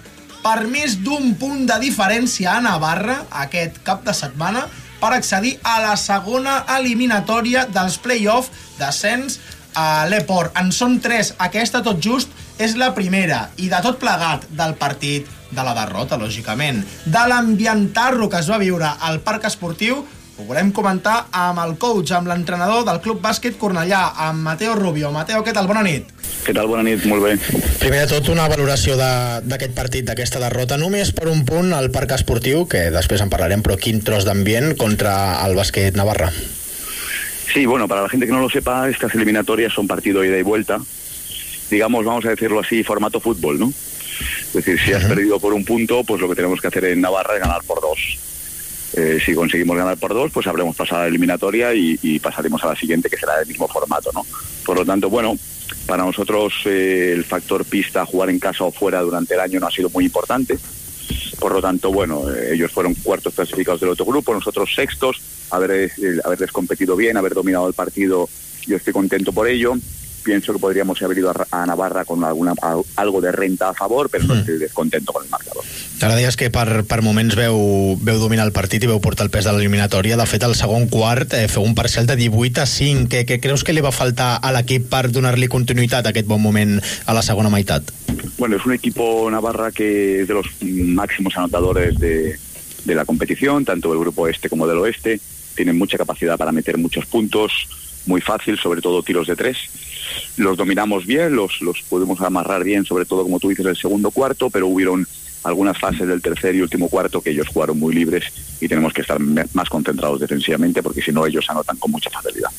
per més d'un punt de diferència a Navarra aquest cap de setmana per accedir a la segona eliminatòria dels play-off d'ascens a l'Eport. En són tres. Aquesta, tot just, és la primera. I de tot plegat del partit de la derrota, lògicament. De l'ambientarro que es va viure al Parc Esportiu, ho volem comentar amb el coach, amb l'entrenador del Club Bàsquet Cornellà, amb Mateo Rubio. Mateo, què tal? Bona nit. Què tal? Bona nit, molt bé. Primer de tot, una valoració de- d'aquest partit, d'aquesta derrota, només per un punt al Parc Esportiu, que després en parlarem, però quin tros d'ambient contra el bàsquet Navarra. Sí, bueno, para la gente que no lo sepa, estas eliminatorias son partido ida y vuelta. Digamos, vamos a decirlo así, formato fútbol, ¿no? Es decir, si has perdido por un punto, pues lo que tenemos que hacer en Navarra es ganar por dos. Eh, si conseguimos ganar por dos, pues habremos pasado a la eliminatoria y, pasaremos a la siguiente, que será del mismo formato, ¿no? Por lo tanto, bueno, para nosotros eh, el factor pista, jugar en casa o fuera durante el año no ha sido muy importante. Por lo tanto, bueno, eh, ellos fueron cuartos clasificados del otro grupo, nosotros sextos, haber, haberles competido bien, haber dominado el partido, yo estoy contento por ello. Pienso que podríamos haber ido a, Ra- a Navarra con alguna, al- algo de renta a favor, pero no estoy descontento con el marcador. Ara deies que per, per moments veu, veu dominar el partit i veu portar el pes de l'eliminatòria. De fet, el segon quart eh, feu un parcial de 18 a 5. Què, què creus que li va faltar a l'equip per donar-li continuïtat a aquest bon moment a la segona meitat? Bueno, es un equipo Navarra que es de los máximos anotadores de, de la competición, tanto del grupo este como del oeste. Tienen mucha capacidad para meter muchos puntos, muy fácil, sobre todo tiros de tres. Los dominamos bien, los, los podemos amarrar bien, sobre todo como tú dices, el segundo cuarto, pero hubieron algunas fases del tercer y último cuarto que ellos jugaron muy libres y tenemos que estar más concentrados defensivamente porque si no ellos anotan con mucha facilidad.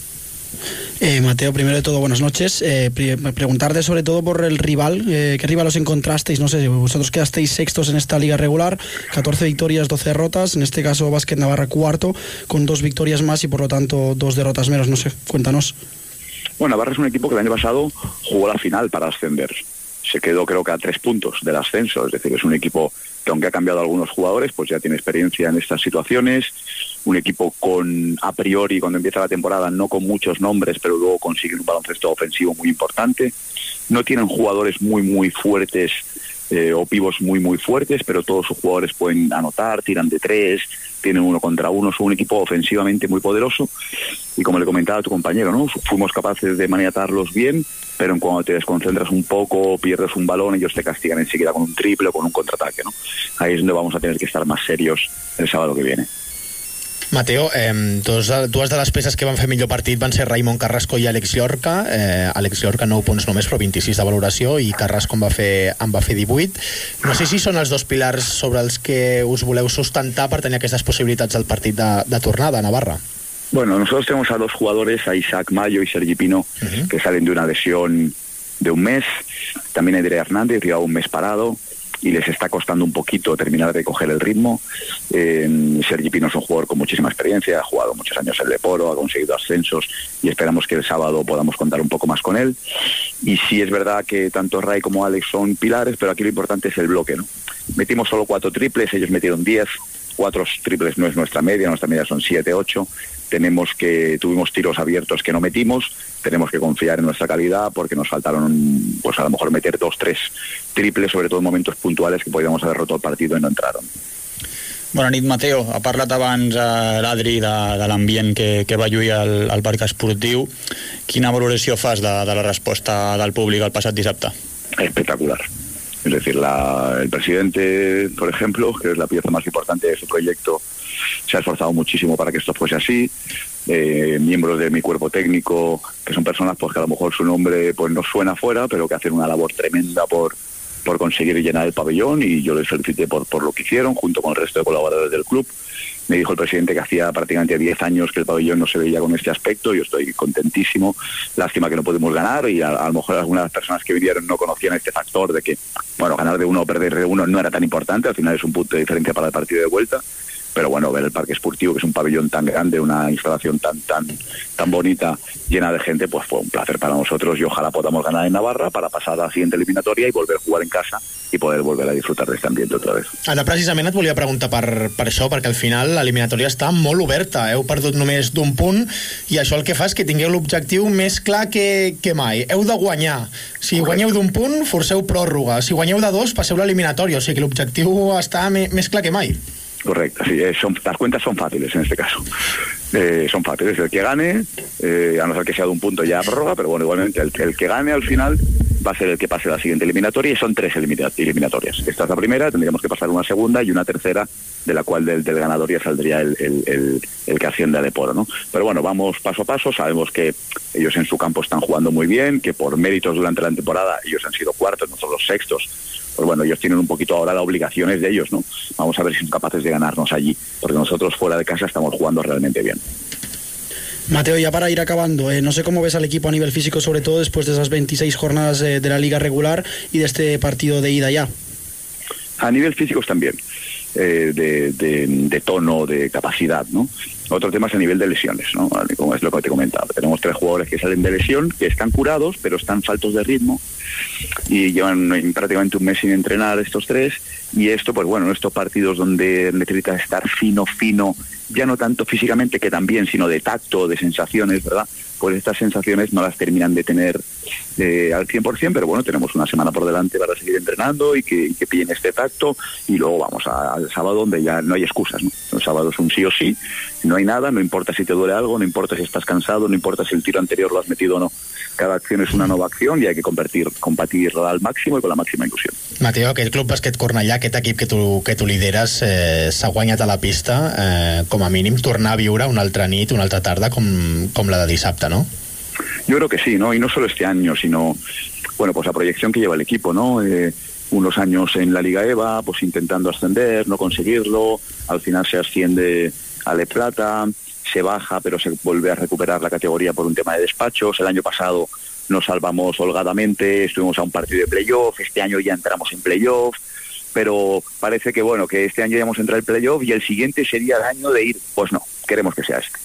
Eh, Mateo, primero de todo, buenas noches. Eh, preguntarte sobre todo por el rival. Eh, ¿Qué rival os encontrasteis? No sé, vosotros quedasteis sextos en esta liga regular, 14 victorias, 12 derrotas. En este caso, Básquet Navarra cuarto, con dos victorias más y por lo tanto dos derrotas menos. No sé, cuéntanos. Bueno, Navarra es un equipo que el año pasado jugó la final para ascender. Se quedó creo que a tres puntos del ascenso, es decir, es un equipo que aunque ha cambiado algunos jugadores, pues ya tiene experiencia en estas situaciones. Un equipo con, a priori, cuando empieza la temporada, no con muchos nombres, pero luego consiguen un baloncesto ofensivo muy importante. No tienen jugadores muy, muy fuertes eh, o pivos muy, muy fuertes, pero todos sus jugadores pueden anotar, tiran de tres, tienen uno contra uno, son un equipo ofensivamente muy poderoso. Y como le comentaba a tu compañero, ¿no? fuimos capaces de maniatarlos bien, pero cuando te desconcentras un poco, pierdes un balón, ellos te castigan enseguida con un triple o con un contraataque. ¿no? Ahí es donde vamos a tener que estar más serios el sábado que viene. Mateo, eh, dos, dues de les peces que van fer millor partit van ser Raimon Carrasco i Àlex Llorca. Eh, Àlex Llorca 9 punts només, però 26 de valoració, i Carrasco en va, fer, en va fer 18. No sé si són els dos pilars sobre els que us voleu sustentar per tenir aquestes possibilitats del partit de, de tornada a Navarra. Bueno, nosotros tenemos a dos jugadores, a Isaac Mayo y Sergi Pino, que salen de una lesión de un mes. También Edre Hernández lleva un mes parado y les está costando un poquito terminar de coger el ritmo. Eh, Sergi Pino es un jugador con muchísima experiencia, ha jugado muchos años en Leporo, ha conseguido ascensos y esperamos que el sábado podamos contar un poco más con él. Y sí es verdad que tanto Ray como Alex son pilares, pero aquí lo importante es el bloque. ¿no? Metimos solo cuatro triples, ellos metieron diez. Cuatro triples no es nuestra media, nuestra media son siete, ocho. Tenemos que, tuvimos tiros abiertos que no metimos, tenemos que confiar en nuestra calidad porque nos faltaron, pues a lo mejor meter dos, tres triples, sobre todo en momentos puntuales que podíamos haber roto el partido y no entraron. Bona nit, Mateo. Ha parlat abans eh, l'Adri de, de l'ambient que, que va lluir al, al parc esportiu. Quina valoració fas de, de la resposta del públic el passat dissabte? espectacular. Es decir, la- el presidente, por ejemplo, que es la pieza más importante de este proyecto, se ha esforzado muchísimo para que esto fuese así. Eh, miembros de mi cuerpo técnico, que son personas pues, que a lo mejor su nombre pues, no suena fuera, pero que hacen una labor tremenda por, por conseguir llenar el pabellón y yo les felicité por, por lo que hicieron, junto con el resto de colaboradores del club. Me dijo el presidente que hacía prácticamente 10 años que el pabellón no se veía con este aspecto. Yo estoy contentísimo. Lástima que no pudimos ganar y a, lo mejor algunas personas que vinieron no conocían este factor de que, bueno, ganar de uno o perder de uno no era tan importante. Al final es un punto de diferencia para el partido de vuelta. Pero bueno, ver el parque esportivo, que es un pabellón tan grande, una instalación tan tan tan bonita, llena de gente, pues fue un placer para nosotros y ojalá podamos ganar en Navarra para pasar a la siguiente eliminatoria y volver a jugar en casa y poder volver a disfrutar de este ambiente otra vez. Ara, precisament et volia preguntar per, per això, perquè al final l'eliminatòria està molt oberta. Heu perdut només d'un punt i això el que fa és que tingueu l'objectiu més clar que, que mai. Heu de guanyar. Si guanyeu d'un punt, forceu pròrroga. Si guanyeu de dos, passeu l'eliminatòria. O sigui que l'objectiu està més clar que mai. Correcto, sí, eh, son, las cuentas son fáciles en este caso. Eh, son fáciles, el que gane, eh, a no ser que sea de un punto ya prórroga, pero bueno, igualmente el, que gane al final va a ser el que pase la siguiente eliminatoria y son tres elimina- eliminatorias. Esta es la primera, tendríamos que pasar una segunda y una tercera, de la cual del, ganador ya saldría el, el, el- el que ascienda de Poro, ¿no? Pero bueno, vamos paso a paso, sabemos que ellos en su campo están jugando muy bien, que por méritos durante la temporada ellos han sido cuartos, nosotros sextos, pues bueno, ellos tienen un poquito ahora las obligaciones de ellos, ¿no? Vamos a ver si son capaces de ganarnos allí, porque nosotros fuera de casa estamos jugando realmente bien. Mateo, ya para ir acabando, eh, no sé cómo ves al equipo a nivel físico, sobre todo después de esas 26 jornadas eh, de la liga regular y de este partido de ida ya. A nivel físico también, eh, de, tono, de capacidad, ¿no? Otro tema es a nivel de lesiones, ¿no? Como es lo que te he comentado. Tenemos tres jugadores que salen de lesión, que están curados, pero están faltos de ritmo y llevan eh, prácticamente un mes sin entrenar estos tres y esto pues bueno en estos partidos donde necesitas estar fino fino ya no tanto físicamente que también sino de tacto de sensaciones verdad pues estas sensaciones no las terminan de tener eh, al 100% pero bueno tenemos una semana por delante para seguir entrenando y que, y que pillen este tacto y luego vamos al sábado donde ya no hay excusas ¿no? el sábado es un sí o sí no hay nada no importa si te duele algo no importa si estás cansado no importa si el tiro anterior lo has metido o no cada acción es una nueva acción y hay que convertir, combatirla al máximo y con la máxima ilusión. Mateo, aquest club bàsquet Cornellà, aquest equip que tu, que tu lideres, eh, s'ha guanyat a la pista, eh, com a mínim, tornar a viure una altra nit, una altra tarda, com, com la de dissabte, no? Yo creo que sí, ¿no? Y no solo este año, sino, bueno, pues la proyección que lleva el equipo, ¿no? Eh, unos años en la Liga EVA, pues intentando ascender, no conseguirlo, al final se asciende a Le Plata, se baja, pero se vuelve a recuperar la categoría por un tema de despachos. El año pasado nos salvamos holgadamente, estuvimos a un partido de playoff, este año ya entramos en playoff, pero parece que bueno, que este año ya hemos entrado en playoff y el siguiente sería el año de ir, pues no, queremos que sea este.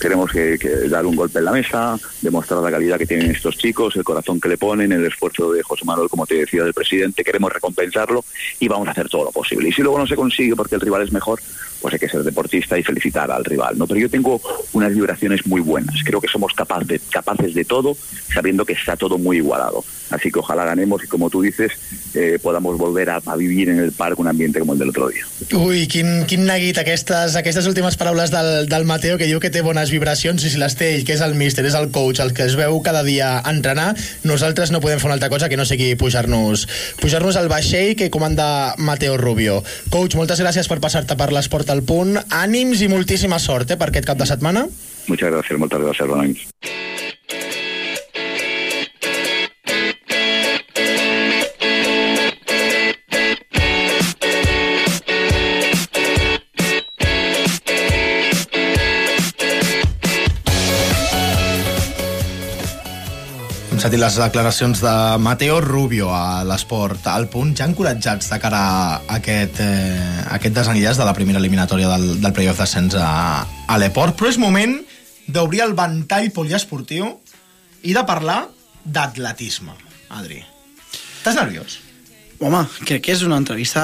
Queremos que, dar un golpe en la mesa, demostrar la calidad que tienen estos chicos, el corazón que le ponen, el esfuerzo de José Manuel, como te decía, del presidente, queremos recompensarlo y vamos a hacer todo lo posible. Y si luego no se consigue porque el rival es mejor, pues hay que ser deportista y felicitar al rival, ¿no? Pero yo tengo unas vibraciones muy buenas. Creo que somos capaz capaces de todo, sabiendo que está todo muy igualado. Así que ojalá ganemos y, como tú dices, eh, podamos volver a, vivir en el parque un ambiente como el del otro día. Ui, quin, quin neguit aquestes, aquestes últimes paraules del, del Mateo que diu que té bones vibracions i si les té ell, que és el míster, és el coach, el que es veu cada dia entrenar, nosaltres no podem fer una altra cosa que no sigui pujar-nos pujar-nos al vaixell que comanda Mateo Rubio. Coach, moltes gràcies per passar-te per l'esport al punt. Ànims i moltíssima sort eh, per aquest cap de setmana. Muchas gracias, muchas gracias, Ronald. Hem sentit les declaracions de Mateo Rubio a l'esport al punt, ja encoratjats de cara a aquest, eh, aquest desenllaç de la primera eliminatòria del, del playoff d'ascens a, a l'Eport, però és moment d'obrir el ventall poliesportiu i de parlar d'atletisme, Adri. Estàs nerviós? Home, crec que és una entrevista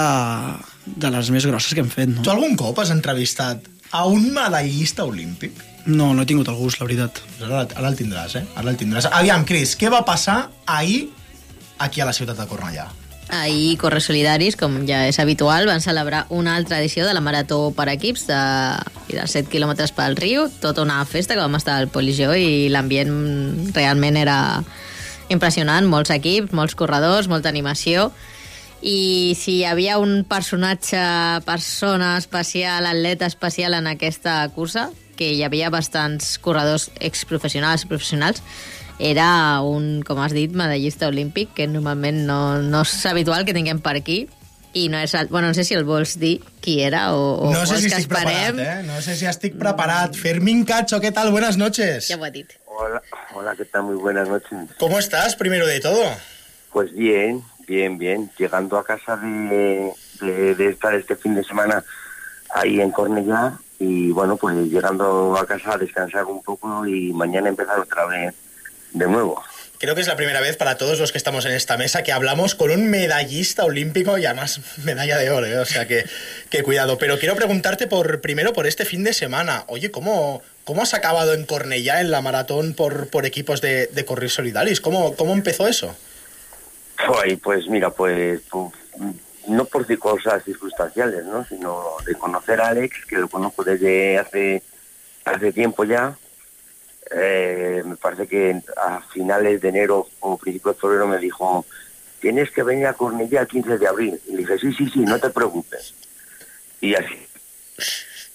de les més grosses que hem fet, no? Tu algun cop has entrevistat a un medallista olímpic? No, no he tingut el gust, la veritat. Ara, ara el tindràs, eh? Ara el tindràs. Aviam, Cris, què va passar ahir aquí a la ciutat de Cornellà? Ahir Corre Solidaris, com ja és habitual, van celebrar una altra edició de la Marató per equips de, de 7 quilòmetres pel riu, tota una festa que vam estar al Polijó i l'ambient realment era impressionant, molts equips, molts corredors, molta animació i si hi havia un personatge, persona especial, atleta especial en aquesta cursa, que hi havia bastants corredors exprofessionals i professionals, era un, com has dit, medallista olímpic, que normalment no, no és habitual que tinguem per aquí, i no és... el- Bueno, no sé si el vols dir qui era o, o No sé vols si que estic preparat. ¿eh? No sé si estic preparat. Fermín Cacho, ¿qué tal? Buenas noches. Ja ho ha dit. Hola, hola, ¿qué tal? Muy buenas noches. ¿Cómo estás, primero de todo? Pues bien, bien, bien. Llegando a casa de, de, de estar este fin de semana ahí en Cornellá y bueno, pues llegando a casa a descansar un poco y mañana empezar otra vez de nuevo. Creo que es la primera vez para todos los que estamos en esta mesa que hablamos con un medallista olímpico y además <laughs> medalla de oro, ¿eh? o sea que, que cuidado. Pero quiero preguntarte por primero por este fin de semana. Oye, ¿cómo, cómo has acabado en Cornellá en la maratón por, por equipos de, de Correr Solidaris? ¿Cómo, ¿Cómo empezó eso? Pues mira, pues, pues, no por cosas circunstanciales, ¿no? Sino de conocer a Alex, que lo conozco desde hace, hace tiempo ya. Eh, me parece que a finales de enero o principios de febrero me dijo, tienes que venir a Cornellá el 15 de abril. Y le dije, sí, sí, sí, no te preocupes. Y así,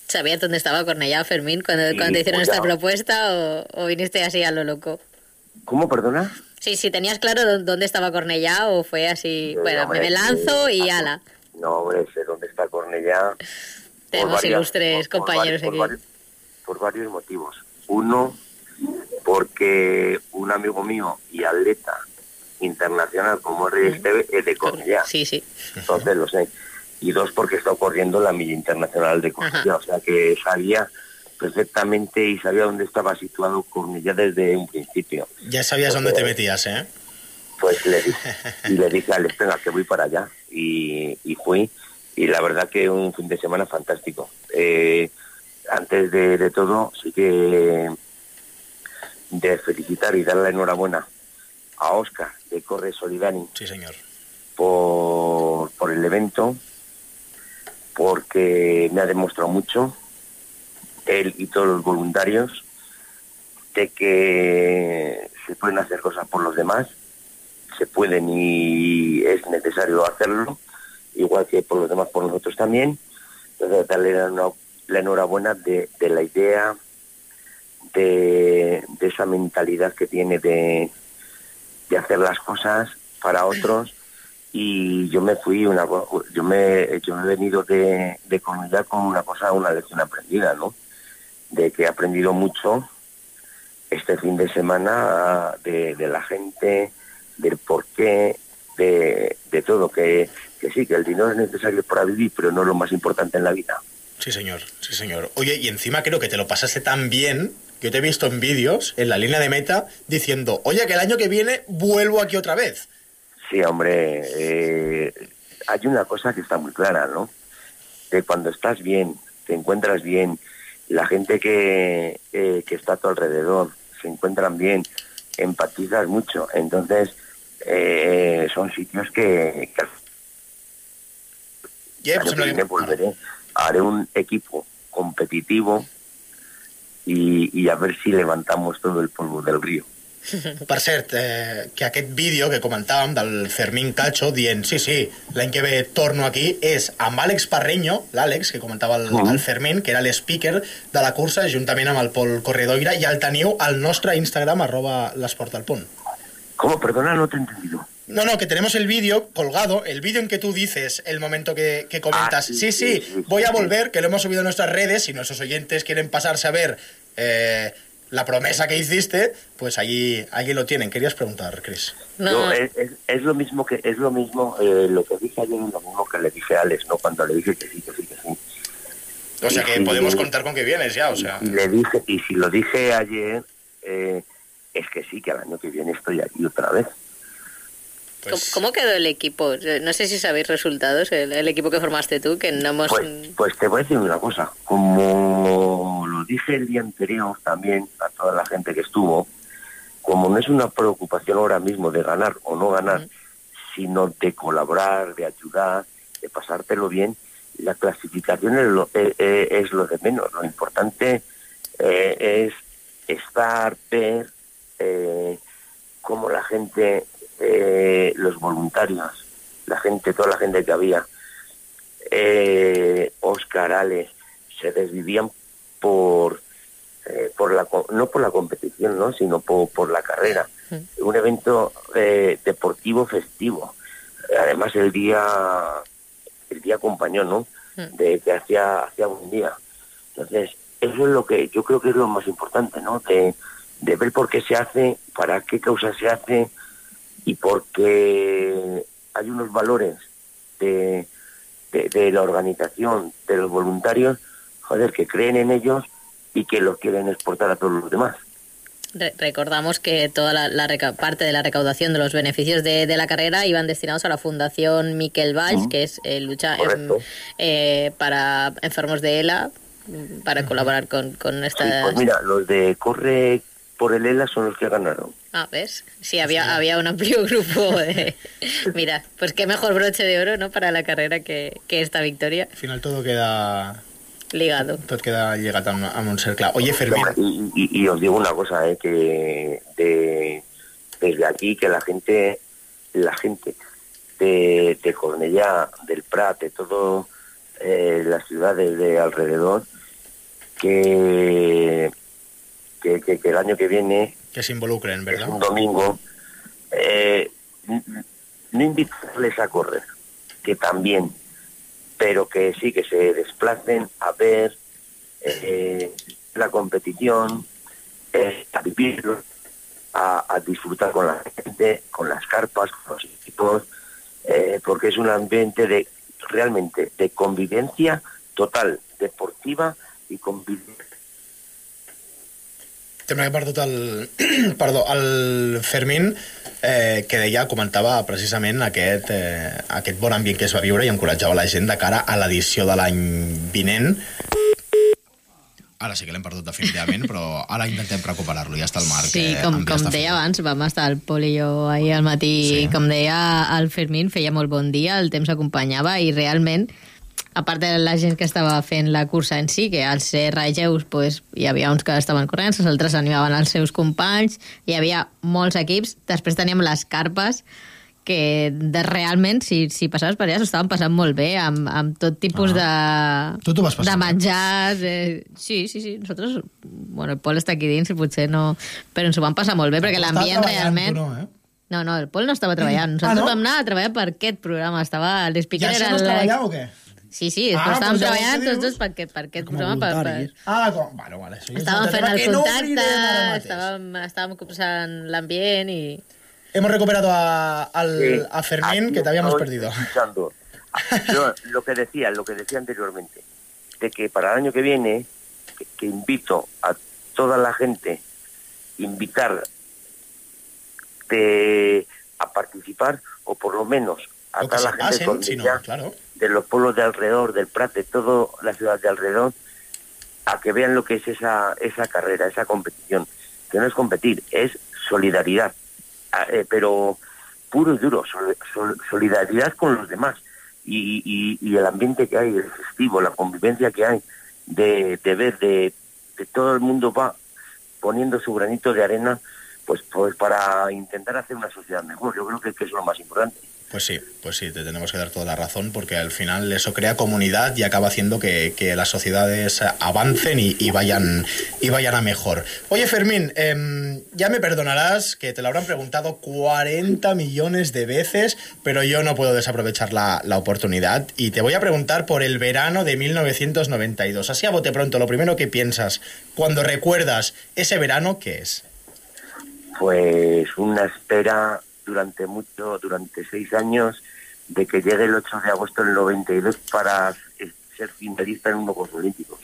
¿Sabías dónde estaba Cornellá, Fermín, cuando, cuando te hicieron pues esta propuesta o, o viniste así a lo loco? ¿cómo, perdona? Sí, sí, tenías claro dó- dónde estaba Cornellá o fue así, Sí, bueno, hombre, me lanzo sí. y ala. No, hombre, sé dónde está Cornellá. <laughs> por Tenemos varias- ilustres por- por compañeros aquí. por varios- por varios motivos. Uno, porque un amigo mío y atleta internacional como es Esteve es de Cornellá. Sí, sí. Entonces lo sé. Y dos, porque está corriendo la milla internacional de Cornellá. O sea que sabía perfectamente y sabía dónde estaba situado Cornellá desde un principio. Ya sabías dónde te metías, ¿eh? Pues le dije, <laughs> y le dije a Alex, venga, que voy para allá. Y, y fui. Y la verdad que un fin de semana fantástico. Eh, antes de, de todo, sí que de felicitar y darle la enhorabuena a Oscar de Corre Solidani Sí, señor. por, por el evento, porque me ha demostrado mucho, él y todos los voluntarios, de que se pueden hacer cosas por los demás, se pueden y es necesario hacerlo, igual que por los demás, por nosotros también. Entonces, darle la, enhorabuena de, la idea, de, esa mentalidad que tiene de, de hacer las cosas para otros y yo me fui una yo me yo me he venido de, de comunidad con una cosa una lección aprendida no de que he aprendido mucho este fin de semana de, de la gente del porqué de, de todo que, que sí que el dinero es necesario para vivir pero no es lo más importante en la vida Sí, señor, sí, señor. Oye, y encima creo que te lo pasaste tan bien que yo te he visto en vídeos, en la línea de meta, diciendo, oye, que el año que viene vuelvo aquí otra vez. Sí, hombre, eh, hay una cosa que está muy clara, ¿no? Que cuando estás bien, te encuentras bien, la gente que, eh, que está a tu alrededor se encuentran bien, empatizas mucho. Entonces, eh, son sitios que, que Yeah, pues que viene volveré. Haré un equipo competitivo y, y a ver si levantamos todo el polvo del río. <laughs> Per cert, eh, que aquest vídeo que comentàvem del Fermín Cacho dient, sí, sí, l'any que ve torno aquí, és amb Àlex Parreño, l'Àlex, que comentava el, el Fermín, que era l'speaker de la cursa, juntament amb el Pol Corredoira, i el teniu al nostre Instagram, arroba l'esport al punt. ¿Cómo? Perdona, no te he entendido. No, no, que tenemos el vídeo colgado, el vídeo en que tú dices el momento que, que comentas, Ah, sí, sí, sí, sí, sí, voy a volver, que lo hemos subido a nuestras redes, si nuestros oyentes quieren pasarse a ver eh, la promesa que hiciste, pues allí, allí lo tienen. Querías preguntar, Chris. Yo, es, es- es lo mismo que es lo mismo eh, lo que dije ayer es lo mismo que le dije a Alex no cuando le dije que sí que sí que sí O sea Y que si- podemos contar con que vienes ya, o sea. y le dije y si lo dije ayer eh, es que sí que al año que viene estoy aquí otra vez ¿Cómo, cómo quedó el equipo? No sé si sabéis resultados, el, el equipo que formaste tú, que no hemos... pues pues te voy a decir una cosa como lo dije el día anterior también a toda la gente que estuvo como no es una preocupación ahora mismo de ganar o no ganar sino de colaborar, de ayudar, de pasártelo bien. La clasificación es lo, eh, eh, es lo de menos. Lo importante eh, es estar, ver eh, cómo la gente, los voluntarios, la gente, toda la gente que había, eh, Oscar, Alex, se desvivían por, eh, por la, no por la competición, ¿no? sino por, por la carrera. Un evento eh, deportivo festivo. Además el día, el día acompañó, ¿no? De que hacía, hacía un día. Entonces, eso es lo que yo creo que es lo más importante, ¿no? De, de ver por qué se hace, para qué causa se hace y porque hay unos valores de, de, de la organización, de los voluntarios, joder, que creen en ellos y que los quieren exportar a todos los demás. Re- recordamos que toda la, la reca- parte de la recaudación de los beneficios de, de la carrera iban destinados a la Fundación Miquel Valls, que es eh, lucha em, eh, para enfermos de ELA, mm, para colaborar con, con Sí, esta... pues mira, los de Corre por el ELA son los que ganaron. Ah, ¿ves? Sí, había, había un amplio <laughs> grupo de... <laughs> Mira, pues qué mejor broche de oro, ¿no?, para la carrera que, que esta victoria. Al final todo queda... Ligado. Tot queda lligat amb, amb un cercle. Oye, Fermín... Y, y- y os digo una cosa, eh, que de, desde aquí que la gente, la gente de, de Cornellá, del Prat, de todo eh, las ciudades de alrededor, que, que, que- que el año que viene, Que s'involucren, ¿verdad? un domingo, eh, no invitarles a correr, que también, pero que sí, que se desplacen a ver eh, la competición, eh, a vivirlo, a, disfrutar con la gente, con las carpas, con los equipos, eh, porque es un ambiente de realmente de convivencia total, deportiva y convivencia. També he perdut el... <clears throat> Perdó, el Fermín, eh, que deia, comentava precisament aquest, eh, aquest bon ambient que es va viure i encoratjava la gent de cara a l'edició de l'any vinent. Ara sí que l'hem perdut definitivament, però ara intentem recuperar-lo, ja està el Marc. Sí, eh, com, com aquesta deia abans, vam estar al Pol i jo ahir al matí, sí. com deia el Fermín, feia molt bon dia, el temps acompanyava i realment, a part de la gent que estava fent la cursa en si, que als ser regeus pues, hi havia uns que estaven corrents, els altres animaven els seus companys, hi havia molts equips, després teníem les carpes, que de, realment, si, si passaves per allà, s'ho estaven passant molt bé, amb, amb tot tipus Ah. Tu t'ho vas de, passar de menjars. Eh, sí, sí, sí. Nosaltres, bueno, el Pol està aquí dins i potser no... Però ens ho vam passar molt bé, perquè l'ambient realment... tu no, eh? No, no, el Pol no estava treballant. Nosaltres Ah, no? vam anar a treballar per aquest programa. Estava... L'Speaker això era... no es el- treballava o què? Sí, sí, Ah, estàvem pues tots dius? dos per aquest, per aquest programa. Per, per... Ah, com... Bueno, vale, això ja és un Estàvem fent el que no contacte, mateix. estàvem, estàvem cursant l'ambient i... Hemos recuperado a, al, Sí. a Fermín, que te habíamos perdido. escuchando. Yo lo que decía, lo que decía anteriormente, de que para el año que viene, que, que invito a toda la gente, invitar de- a participar, o por lo menos a O que la gente pasen, si no, claro. De los pueblos de alrededor, del Prat, de toda la ciudad de alrededor, a que vean lo que es esa, esa carrera, esa competición. Que no es competir, es solidaridad. Ah, eh, pero puro y duro, sol- sol- solidaridad con los demás. Y, y- y el ambiente que hay, el festivo, la convivencia que hay, de, de ver, de, de todo el mundo va poniendo su granito de arena pues, pues para intentar hacer una sociedad mejor. Yo creo que, que es lo más importante. Pues sí, pues sí, te tenemos que dar toda la razón porque al final eso crea comunidad y acaba haciendo que, que las sociedades avancen y, vayan, y vayan a mejor. Oye, Fermín, em, ya me perdonarás que te lo habrán preguntado 40 millones de veces, pero yo no puedo desaprovechar la, la oportunidad y te voy a preguntar por el verano de 1992. Así a bote pronto, lo primero que piensas cuando recuerdas ese verano, ¿qué es? pues una espera durante mucho, durante seis años, de que llegue el 8 de agosto del 92 para eh, ser finalista en unos Juegos Olímpicos.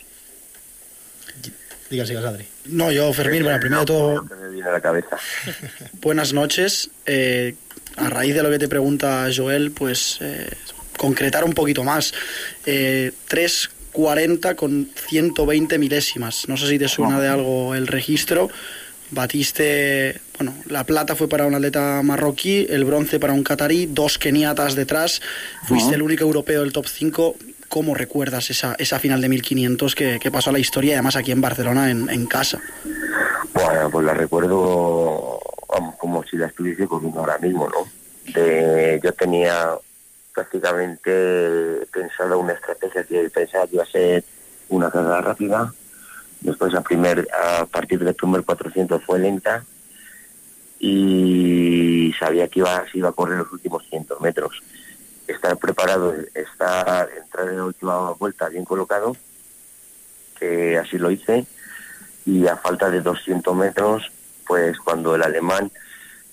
Digas, Adri. No, yo, Fermín, bueno, primero de todo, Lo que me viene a la cabeza. <laughs> buenas noches. Eh, a raíz de lo que te pregunta Joel, pues eh, concretar un poquito más. Eh, 3.40 con 120 milésimas. No sé si te suena de algo el registro, Batiste, bueno, la plata fue para un atleta marroquí, el bronce para un catarí, dos keniatas detrás, fuiste Ujú. el único europeo del top 5. ¿Cómo recuerdas esa, esa final de 1500 que, que pasó a la historia, y además aquí en Barcelona, en, en casa? Bueno, pues la recuerdo vamos, como si la estuviese comiendo ahora mismo, ¿no? De, yo tenía prácticamente pensada una estrategia que pensaba que iba a ser una carrera rápida. Después a, partir del primer 400 fue lenta y sabía que iba, se iba a correr los últimos 100 metros. Estar preparado, estar, entrar en la última vuelta bien colocado, que así lo hice y a falta de 200 metros, pues cuando el alemán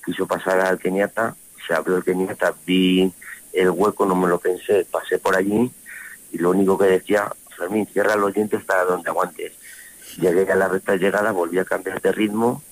quiso pasar al keniata, se abrió el keniata, vi el hueco, no me lo pensé, pasé por allí y lo único que decía, Fermín, cierra los dientes para donde aguantes. Llegué a la recta llegada, volví a cambiar de ritmo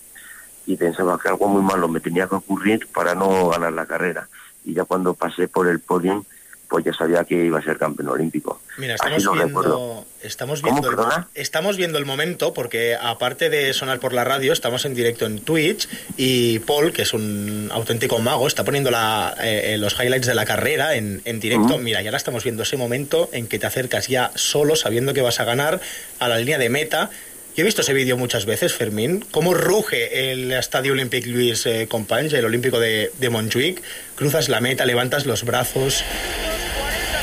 y pensaba que algo muy malo me tenía que ocurrir para no ganar la carrera. Y ya cuando pasé por el podium, pues ya sabía que iba a ser campeón olímpico. Mira, estamos viendo, estamos ¿Cómo, viendo, el, estamos viendo el momento porque aparte de sonar por la radio, estamos en directo en Twitch y Paul, que es un auténtico mago, está poniendo la, eh, eh, los highlights de la carrera en, en directo. Mira, ya ahora estamos viendo ese momento en que te acercas ya solo, sabiendo que vas a ganar a la línea de meta. Yo he visto ese vídeo muchas veces, Fermín, cómo ruge el Estadio Olímpic Luis eh, Companys, el Olímpico de, de Montjuic, cruzas la meta, levantas los brazos,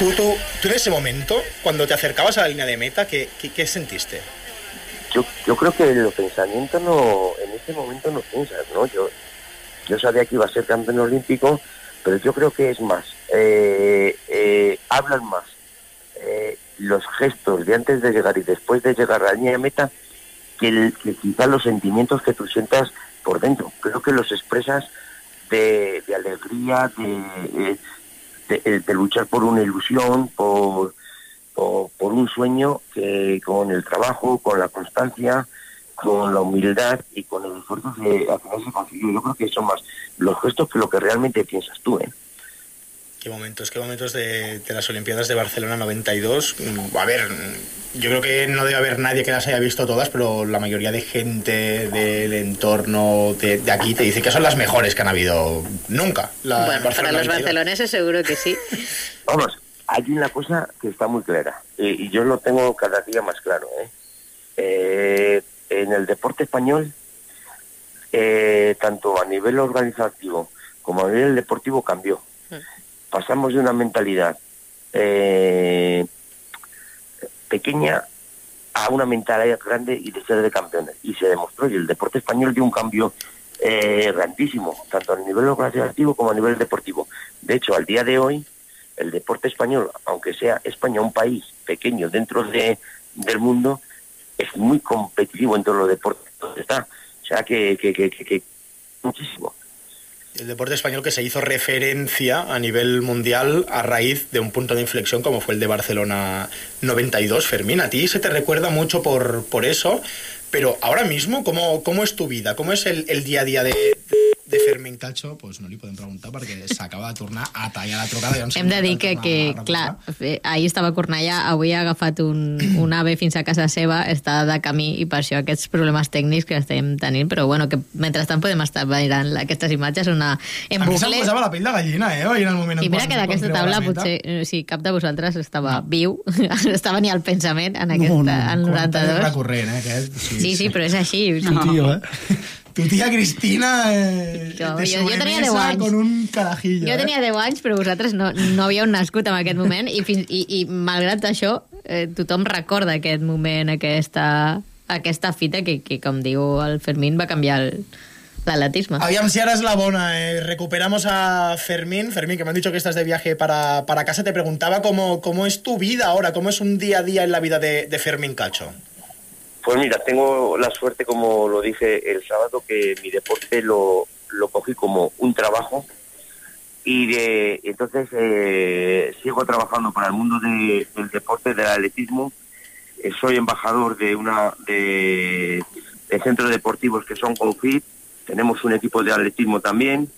Tú, tú, tú en ese momento, cuando te acercabas a la línea de meta, ¿qué, qué, sentiste? yo, yo creo que los pensamientos no, en ese momento no piensas, ¿no? Yo, yo sabía que iba a ser campeón olímpico, pero yo creo que es más, eh, eh, hablan más eh, los gestos de antes de llegar y después de llegar a la línea de meta que, el, que quizás los sentimientos que tú sientas por dentro. Creo que los expresas de, alegría, de, eh, de, de luchar por una ilusión, por, por, por un sueño que con el trabajo, con la constancia, con la humildad y con el esfuerzo que al final se consiguió. Yo creo que son más los gestos que lo que realmente piensas tú, ¿eh? Qué momentos, qué momentos de, de las Olimpiadas de Barcelona 92. Mm, A ver, yo creo que no debe haber nadie que las haya visto todas, pero la mayoría de gente del entorno de, de aquí te dice que son las mejores que han habido nunca. La bueno, para los 92. barceloneses seguro que sí. <laughs> Vamos, hay una cosa que está muy clara y yo lo tengo cada día más claro. ¿eh? Eh, en el deporte español, eh, tanto a nivel organizativo como a nivel deportivo cambió. Pasamos de una mentalidad eh, pequeña a una mentalidad grande y de ser de campeones. Y se demostró, y el deporte español dio un cambio eh, grandísimo, tanto a nivel organizativo como a nivel deportivo. De hecho, al día de hoy, el deporte español, aunque sea España un país pequeño dentro de, del mundo, es muy competitivo en todos los deportes donde está. O sea que, que, que, que- que muchísimo. El deporte español que se hizo referencia a nivel mundial a raíz de un punto de inflexión como fue el de Barcelona 92. Fermín, a ti se te recuerda mucho por, por eso, pero ahora mismo, ¿cómo, cómo es tu vida? ¿Cómo es el, día a día de, de Fermín Cacho? Pues no li podem preguntar perquè s'acaba de tornar a tallar la trucada. llavors Hem de dir que, que clar, eh, ahir estava a Cornellà, avui ha agafat un, un ave fins a casa seva, està de camí i per això aquests problemes tècnics que estem tenint, però bueno, que mentrestant podem estar veient aquestes imatges una, en a mi se'm bucle. posava la pell de gallina, eh? En el moment en I mira que d'aquesta taula potser, eh, si cap de vosaltres estava viu, <laughs> estava ni al pensament en No, aquesta, no, al comentari 92. recurrent, eh? Aquest, sí, Sí, sí, però és així. Tu tío, eh? <laughs> Tu tía Cristina eh, Jo- de jo- jo tenia sobremesa 10 anys. con un carajillo. Jo eh? tenia 10 anys, però vosaltres no, no havíeu nascut en aquest moment i, fins, i, i malgrat això, eh, tothom recorda aquest moment, aquesta, aquesta fita que, que, com diu el Fermín, va canviar el- l'atletisme. Aviam si ahora es la bona. eh, recuperamos a Fermín. Fermín, que me han dicho que estás de viaje para, para casa. Te preguntaba cómo, cómo es tu vida ahora, cómo es un día a día en la vida de, de Fermín Cacho. Pues mira, tengo la suerte, como lo dije el sábado, que mi deporte lo, lo cogí como un trabajo y de, entonces eh, sigo trabajando para el mundo de- del deporte, del atletismo. Eh, soy embajador de una de, de centros deportivos que son Confit. Tenemos un equipo de atletismo también.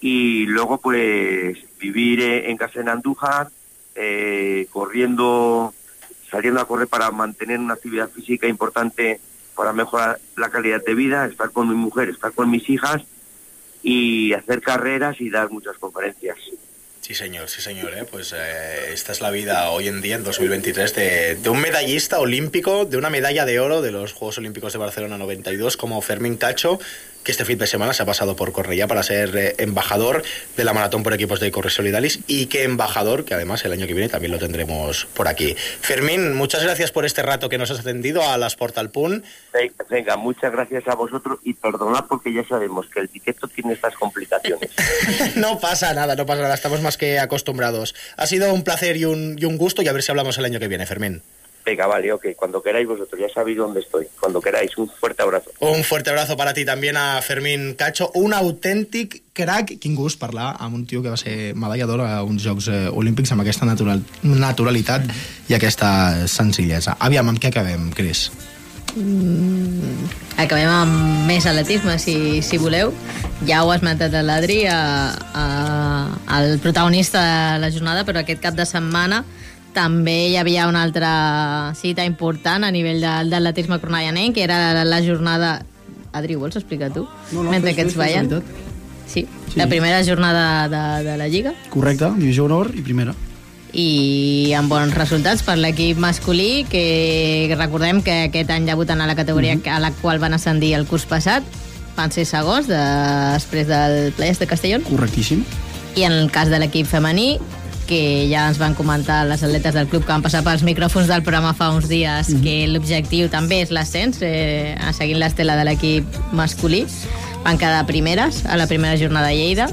Y luego, pues, vivir en casa en Andújar, eh, corriendo saliendo a correr para mantener una actividad física importante para mejorar la calidad de vida, estar con mi mujer, estar con mis hijas y hacer carreras y dar muchas conferencias. Sí, señor, sí, señor. ¿eh? Pues eh, esta es la vida hoy en día, en 2023, de, de un medallista olímpico, de una medalla de oro de los Juegos Olímpicos de Barcelona 92, como Fermín Cacho, que este fin de semana se ha pasado por Cornellá para ser eh, embajador de la maratón por equipos de Corre Solidaris y que embajador, que además el año que viene también lo tendremos por aquí. Fermín, muchas gracias por este rato que nos has atendido a las Portal Punt. Ve- Venga, muchas gracias a vosotros y perdonad porque ya sabemos que el directo tiene estas complicaciones. <laughs> No pasa nada, no pasa nada, estamos más que acostumbrados. Ha sido un placer y un, y un gusto y a ver si hablamos el año que viene, Fermín. Venga, vale, ok, cuando queráis vosotros, ya sabéis dónde estoy. Cuando queráis, un fuerte abrazo. Un fuerte abrazo para ti también a Fermín Cacho, un autèntic crac. Quin gust parlar amb un tio que va ser medalla d'or a uns Jocs eh, Olímpics amb aquesta natural, naturalitat i aquesta senzillesa. Aviam, amb què acabem, Cris? Mm, acabem amb més atletisme, si, si voleu. Ja ho ha esmentat l'Adri, a, a, el protagonista de la jornada, però aquest cap de setmana també hi havia una altra cita important a nivell de, d'atletisme cornellanenc, que era la jornada... Adri, ho vols explicar tu? No, no, Mentre fes, fes, ballen. veritat. Sí, Sí. la primera jornada de, de la Lliga Correcte, divisió honor i primera. i amb bons resultats per l'equip masculí que recordem que aquest any debuten a la categoria Mhm. a la qual van ascendir el curs passat van ser segons de, després del Players de Castellón Correctíssim. i en el cas de l'equip femení que ja ens van comentar les atletes del club que van passar pels micròfons del programa fa uns dies Mhm. que l'objectiu també és l'ascens eh, seguint l'estela de l'equip masculí van quedar primeres a la primera jornada a Lleida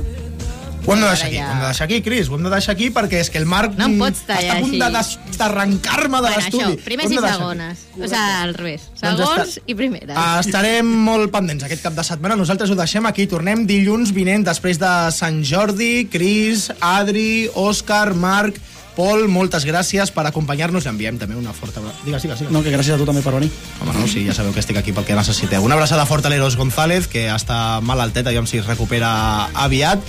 Ho hem de deixar aquí, ho hem de deixar aquí, Cris, ho hem de deixar aquí perquè és que el Marc No em pots tallar està a punt de d'arrencar-me de bueno, l'estudi. això, primers i segones o sigui, al revés, Doncs segons està- i primeres Ah, Estarem molt pendents aquest cap de setmana. Nosaltres ho deixem aquí. Tornem dilluns vinent després de Sant Jordi. Cris, Adri, Òscar, Marc, Pol, moltes gràcies per acompanyar-nos. Enviem també una forta... Digues, digues, digues. No, que gràcies a tu també per venir. Home, no, sí, ja sabeu que estic aquí pel que necessiteu. Una abraçada forta a l'Eros González, que està malaltet, aviam si es recupera aviat.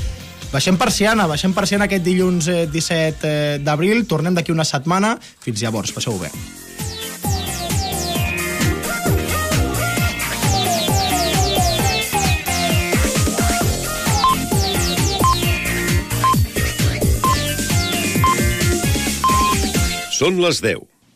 Baixem persiana, baixem persiana aquest dilluns eh, 17 eh, d'abril. Tornem d'aquí una setmana. Fins llavors, passeu bé. Són les 10.